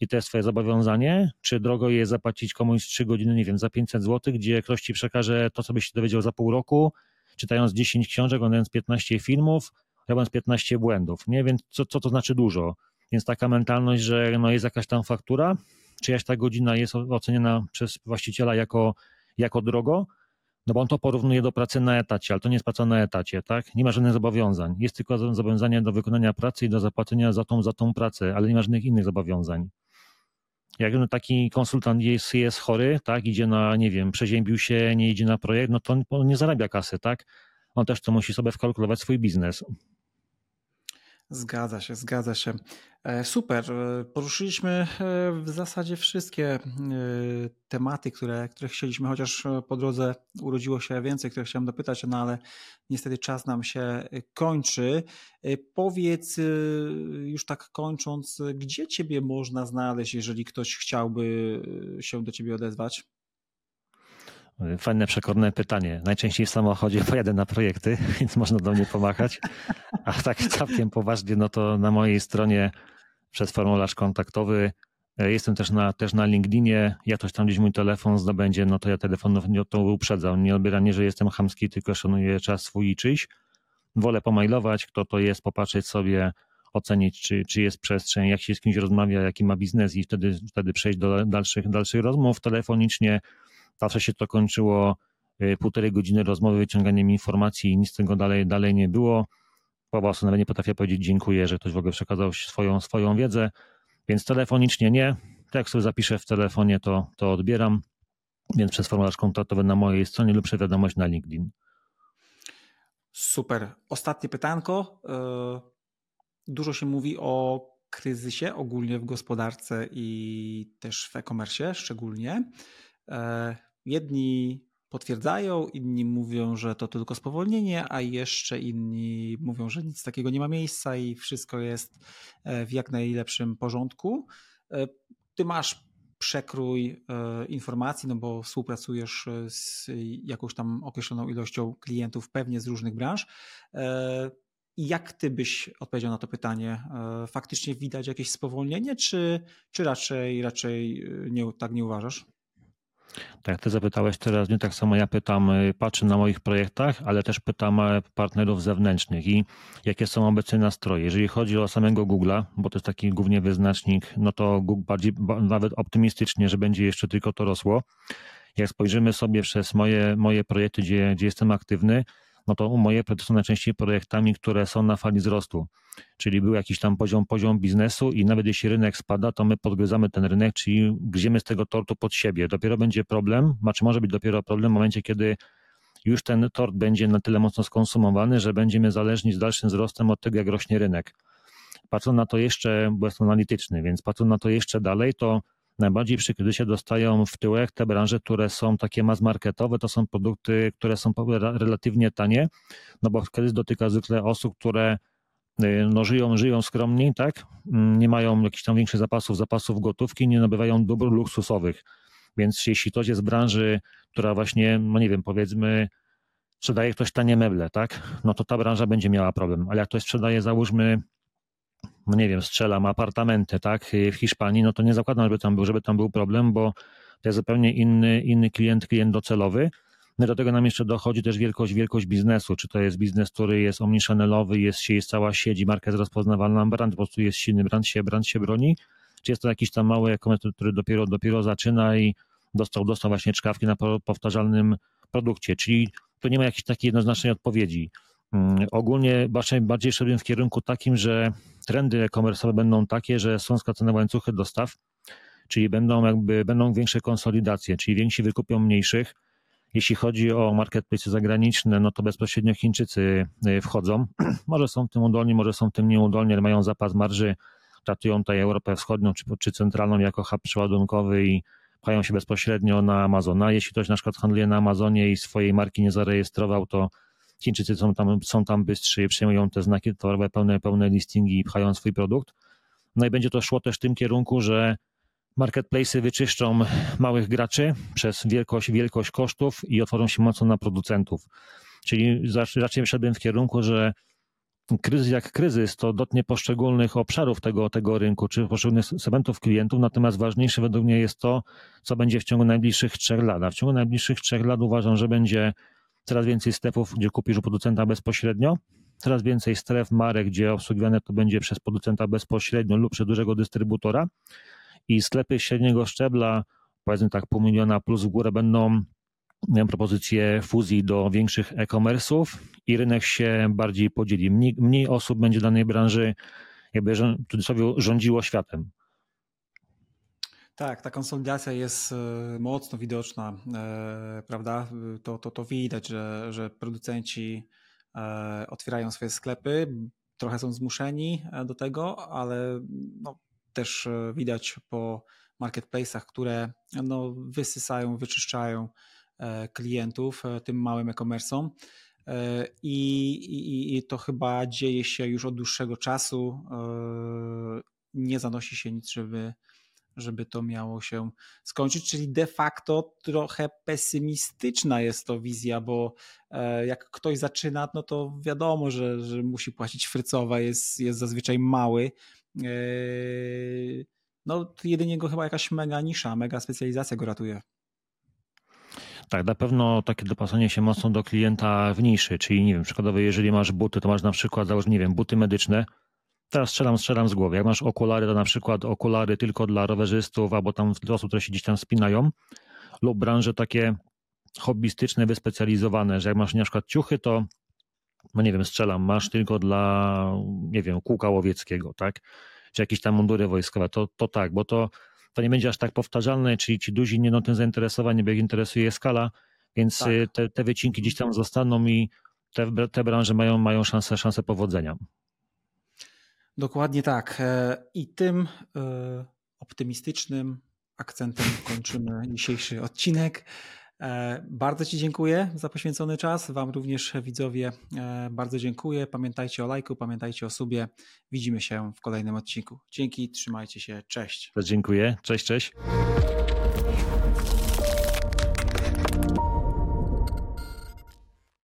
i to jest twoje zobowiązanie, czy drogo jest zapłacić komuś 3 godziny, nie wiem, za 500 zł, gdzie ktoś ci przekaże to, co byś się dowiedział za pół roku, czytając 10 książek, oglądając 15 filmów, robiąc 15 błędów, nie? Więc co, co to znaczy dużo? Więc taka mentalność, że no jest jakaś tam faktura, czyjaś ta godzina jest oceniana przez właściciela jako, jako drogo, no bo on to porównuje do pracy na etacie, ale to nie jest praca na etacie, tak? Nie ma żadnych zobowiązań. Jest tylko zobowiązanie do wykonania pracy i do zapłacenia za tą, za tą pracę, ale nie ma żadnych innych zobowiązań jak taki konsultant jest, jest chory, tak, idzie na, nie wiem, przeziębił się, nie idzie na projekt, no to on nie zarabia kasy, tak? On też to musi sobie wkalkulować swój biznes. Zgadza się, zgadza się. E, super. E, poruszyliśmy e, w zasadzie wszystkie tematy, które, które chcieliśmy, chociaż po drodze urodziło się więcej, które chciałem dopytać, no ale niestety czas nam się kończy. Powiedz, już tak kończąc, gdzie Ciebie można znaleźć, jeżeli ktoś chciałby się do Ciebie odezwać? Fajne, przekorne pytanie. Najczęściej w samochodzie pojadę na projekty, więc można do mnie pomachać. A tak całkiem poważnie, no to na mojej stronie przez formularz kontaktowy e, Jestem też na, też na LinkedInie. Jak ktoś tam gdzieś mój telefon zdobędzie, no to ja telefon nie to uprzedzam. Nie odbieram, nie, że jestem chamski, tylko szanuję czas swój i czyjś. Wolę pomailować, kto to jest, popatrzeć sobie, ocenić, czy, czy jest przestrzeń, jak się z kimś rozmawia, jaki ma biznes i wtedy, wtedy przejść do dalszych, dalszych rozmów telefonicznie Zawsze się to kończyło y, półtorej godziny rozmowy, wyciąganiem informacji i nic z tego dalej, dalej nie było. Po prostu nawet nie potrafię powiedzieć dziękuję, że ktoś w ogóle przekazał swoją, swoją wiedzę, więc telefonicznie nie. Jak sobie zapiszę w telefonie, to, to odbieram, więc przez formularz kontaktowy na mojej stronie lub przez wiadomość na LinkedIn. Super. Ostatnie pytanko. Y, dużo się mówi o kryzysie ogólnie w gospodarce i też w e-commerce szczególnie. Jedni potwierdzają, inni mówią, że to tylko spowolnienie, a jeszcze inni mówią, że nic takiego nie ma miejsca i wszystko jest w jak najlepszym porządku. Ty masz przekrój e, informacji, no bo współpracujesz e, z jakąś tam określoną ilością klientów, pewnie z różnych branż. E, jak ty byś odpowiedział na to pytanie? Faktycznie widać jakieś spowolnienie, czy, czy raczej, raczej nie, tak nie uważasz? Tak, ty zapytałeś teraz, nie tak samo ja pytam, y, patrzę na moich projektach, ale też pytam e, partnerów zewnętrznych i jakie są obecne nastroje. Jeżeli chodzi o samego Google'a, bo to jest taki głównie wyznacznik, no to Google bardziej, nawet optymistycznie, że będzie jeszcze tylko to rosło. Jak spojrzymy sobie przez moje, moje projekty, gdzie, gdzie jestem aktywny, no to moje projekty są najczęściej projektami, które są na fali wzrostu. Czyli był jakiś tam poziom, poziom biznesu i nawet jeśli rynek spada, to my podgryzamy ten rynek, czyli grzemy z tego tortu pod siebie. Dopiero będzie problem, znaczy może być dopiero problem w momencie, kiedy już ten tort będzie na tyle mocno skonsumowany, że będziemy zależni z dalszym wzrostem od tego, jak rośnie rynek. Patrząc na to jeszcze, bo jest analityczny, więc patrząc na to jeszcze dalej, to najbardziej przy kryzysie dostają w tyłek te branże, które są takie mass marketowe, to są produkty, które są relatywnie tanie, no bo kryzys dotyka zwykle osób, które y, no, żyją, żyją skromniej, tak? Mm, nie mają jakichś tam większych zapasów, zapasów gotówki, nie nabywają dóbr luksusowych. Więc jeśli ktoś jest z branży, która właśnie, no nie wiem, powiedzmy, sprzedaje ktoś tanie meble, tak? No to ta branża będzie miała problem. Ale jak ktoś sprzedaje, załóżmy, no nie wiem, strzelam apartamenty, tak, w Hiszpanii, no to nie zakładam, żeby tam był, żeby tam był problem, bo to jest zupełnie inny, inny klient, klient docelowy. No do tego nam jeszcze dochodzi też wielkość, wielkość biznesu. Czy to jest biznes, który jest omnichannel jest, jest cała sieć marka jest rozpoznawalna, brand po prostu jest silny, brand się, brand się broni, czy jest to jakiś tam mały e-commerce, który dopiero, dopiero zaczyna i dostał, dostał właśnie czkawki na powtarzalnym produkcie, czyli to nie ma jakiejś takiej jednoznacznej odpowiedzi. Mm, ogólnie bardziej, szedłem w kierunku takim, że trendy e-commerce będą takie, że są skracane łańcuchy dostaw, czyli będą jakby będą większe konsolidacje, czyli więksi wykupią mniejszych. Jeśli chodzi o marketplace zagraniczne, no to bezpośrednio Chińczycy y, wchodzą. Może są w tym udolni, może są w tym nieudolni, ale mają zapas marży, traktują tutaj Europę Wschodnią czy, czy centralną jako hub przeładunkowy i pchają się bezpośrednio na Amazona. Jeśli ktoś na przykład handluje na Amazonie i swojej marki nie zarejestrował, to Chińczycy są tam, są tam bystrzy, przejmują te znaki towarowe, pełne, pełne listingi i pchają swój produkt. No i będzie to szło też w tym kierunku, że marketplace'y wyczyszczą małych graczy przez wielkość, wielkość kosztów i otworzą się mocno na producentów. Czyli raczej wszedłem w kierunku, że kryzys jak kryzys to dotknie poszczególnych obszarów tego, tego rynku, czy poszczególnych segmentów klientów, natomiast ważniejsze według mnie jest to, co będzie w ciągu najbliższych trzech lat. A w ciągu najbliższych trzech lat uważam, że będzie coraz więcej strefów, gdzie kupisz u producenta bezpośrednio, coraz więcej stref, marek, gdzie obsługiwane to będzie przez producenta bezpośrednio lub przez dużego dystrybutora i sklepy średniego szczebla, powiedzmy tak pół miliona plus w górę będą miałem propozycję fuzji do większych e-commerce'ów i rynek się bardziej podzieli. Mniej, mniej osób będzie w danej branży jakby w cudzysłowie rządziło światem. Tak, ta konsolidacja jest e, mocno widoczna, e, prawda? To, to, to widać, że, że producenci e, otwierają swoje sklepy, trochę są zmuszeni do tego, ale no, też widać po marketplace'ach, które no, wysysają, wyczyszczają klientów tym małym e-commerce'om. I, i, I to chyba dzieje się już od dłuższego czasu. Nie zanosi się nic, żeby żeby to miało się skończyć, czyli de facto trochę pesymistyczna jest to wizja, bo e, jak ktoś zaczyna, no to wiadomo, że, że musi płacić frycowe, jest, jest zazwyczaj mały. E, no jedynie go chyba jakaś mega nisza, mega specjalizacja go ratuje. Tak, na pewno takie dopasanie się mocno do klienta w niszy, czyli nie wiem, przykładowo jeżeli masz buty, to masz na przykład, załóż, nie wiem, buty medyczne, Teraz strzelam, strzelam z głowy. Jak masz okulary, to na przykład okulary tylko dla rowerzystów, albo tam dla osób, które się gdzieś tam spinają, lub branże takie hobbystyczne, wyspecjalizowane, że jak masz na przykład ciuchy, to no nie wiem, strzelam, masz tylko dla, nie wiem, kółka łowieckiego, tak? Czy jakieś tam mundury wojskowe, to, to tak, bo to, to nie będzie aż tak powtarzalne, czyli ci duzi nie będą tym zainteresowani, bo ich interesuje skala, więc tak. Y, te, te wycinki gdzieś tam zostaną i te, te branże mają, mają szansę, szansę powodzenia. Dokładnie tak. E, I tym e, optymistycznym akcentem kończymy dzisiejszy odcinek. E, bardzo Ci dziękuję za poświęcony czas. Wam również widzowie bardzo dziękuję. Pamiętajcie o lajku, pamiętajcie o subie. Widzimy się w kolejnym odcinku. Dzięki, trzymajcie się. Cześć. Dziękuję. Cześć, cześć.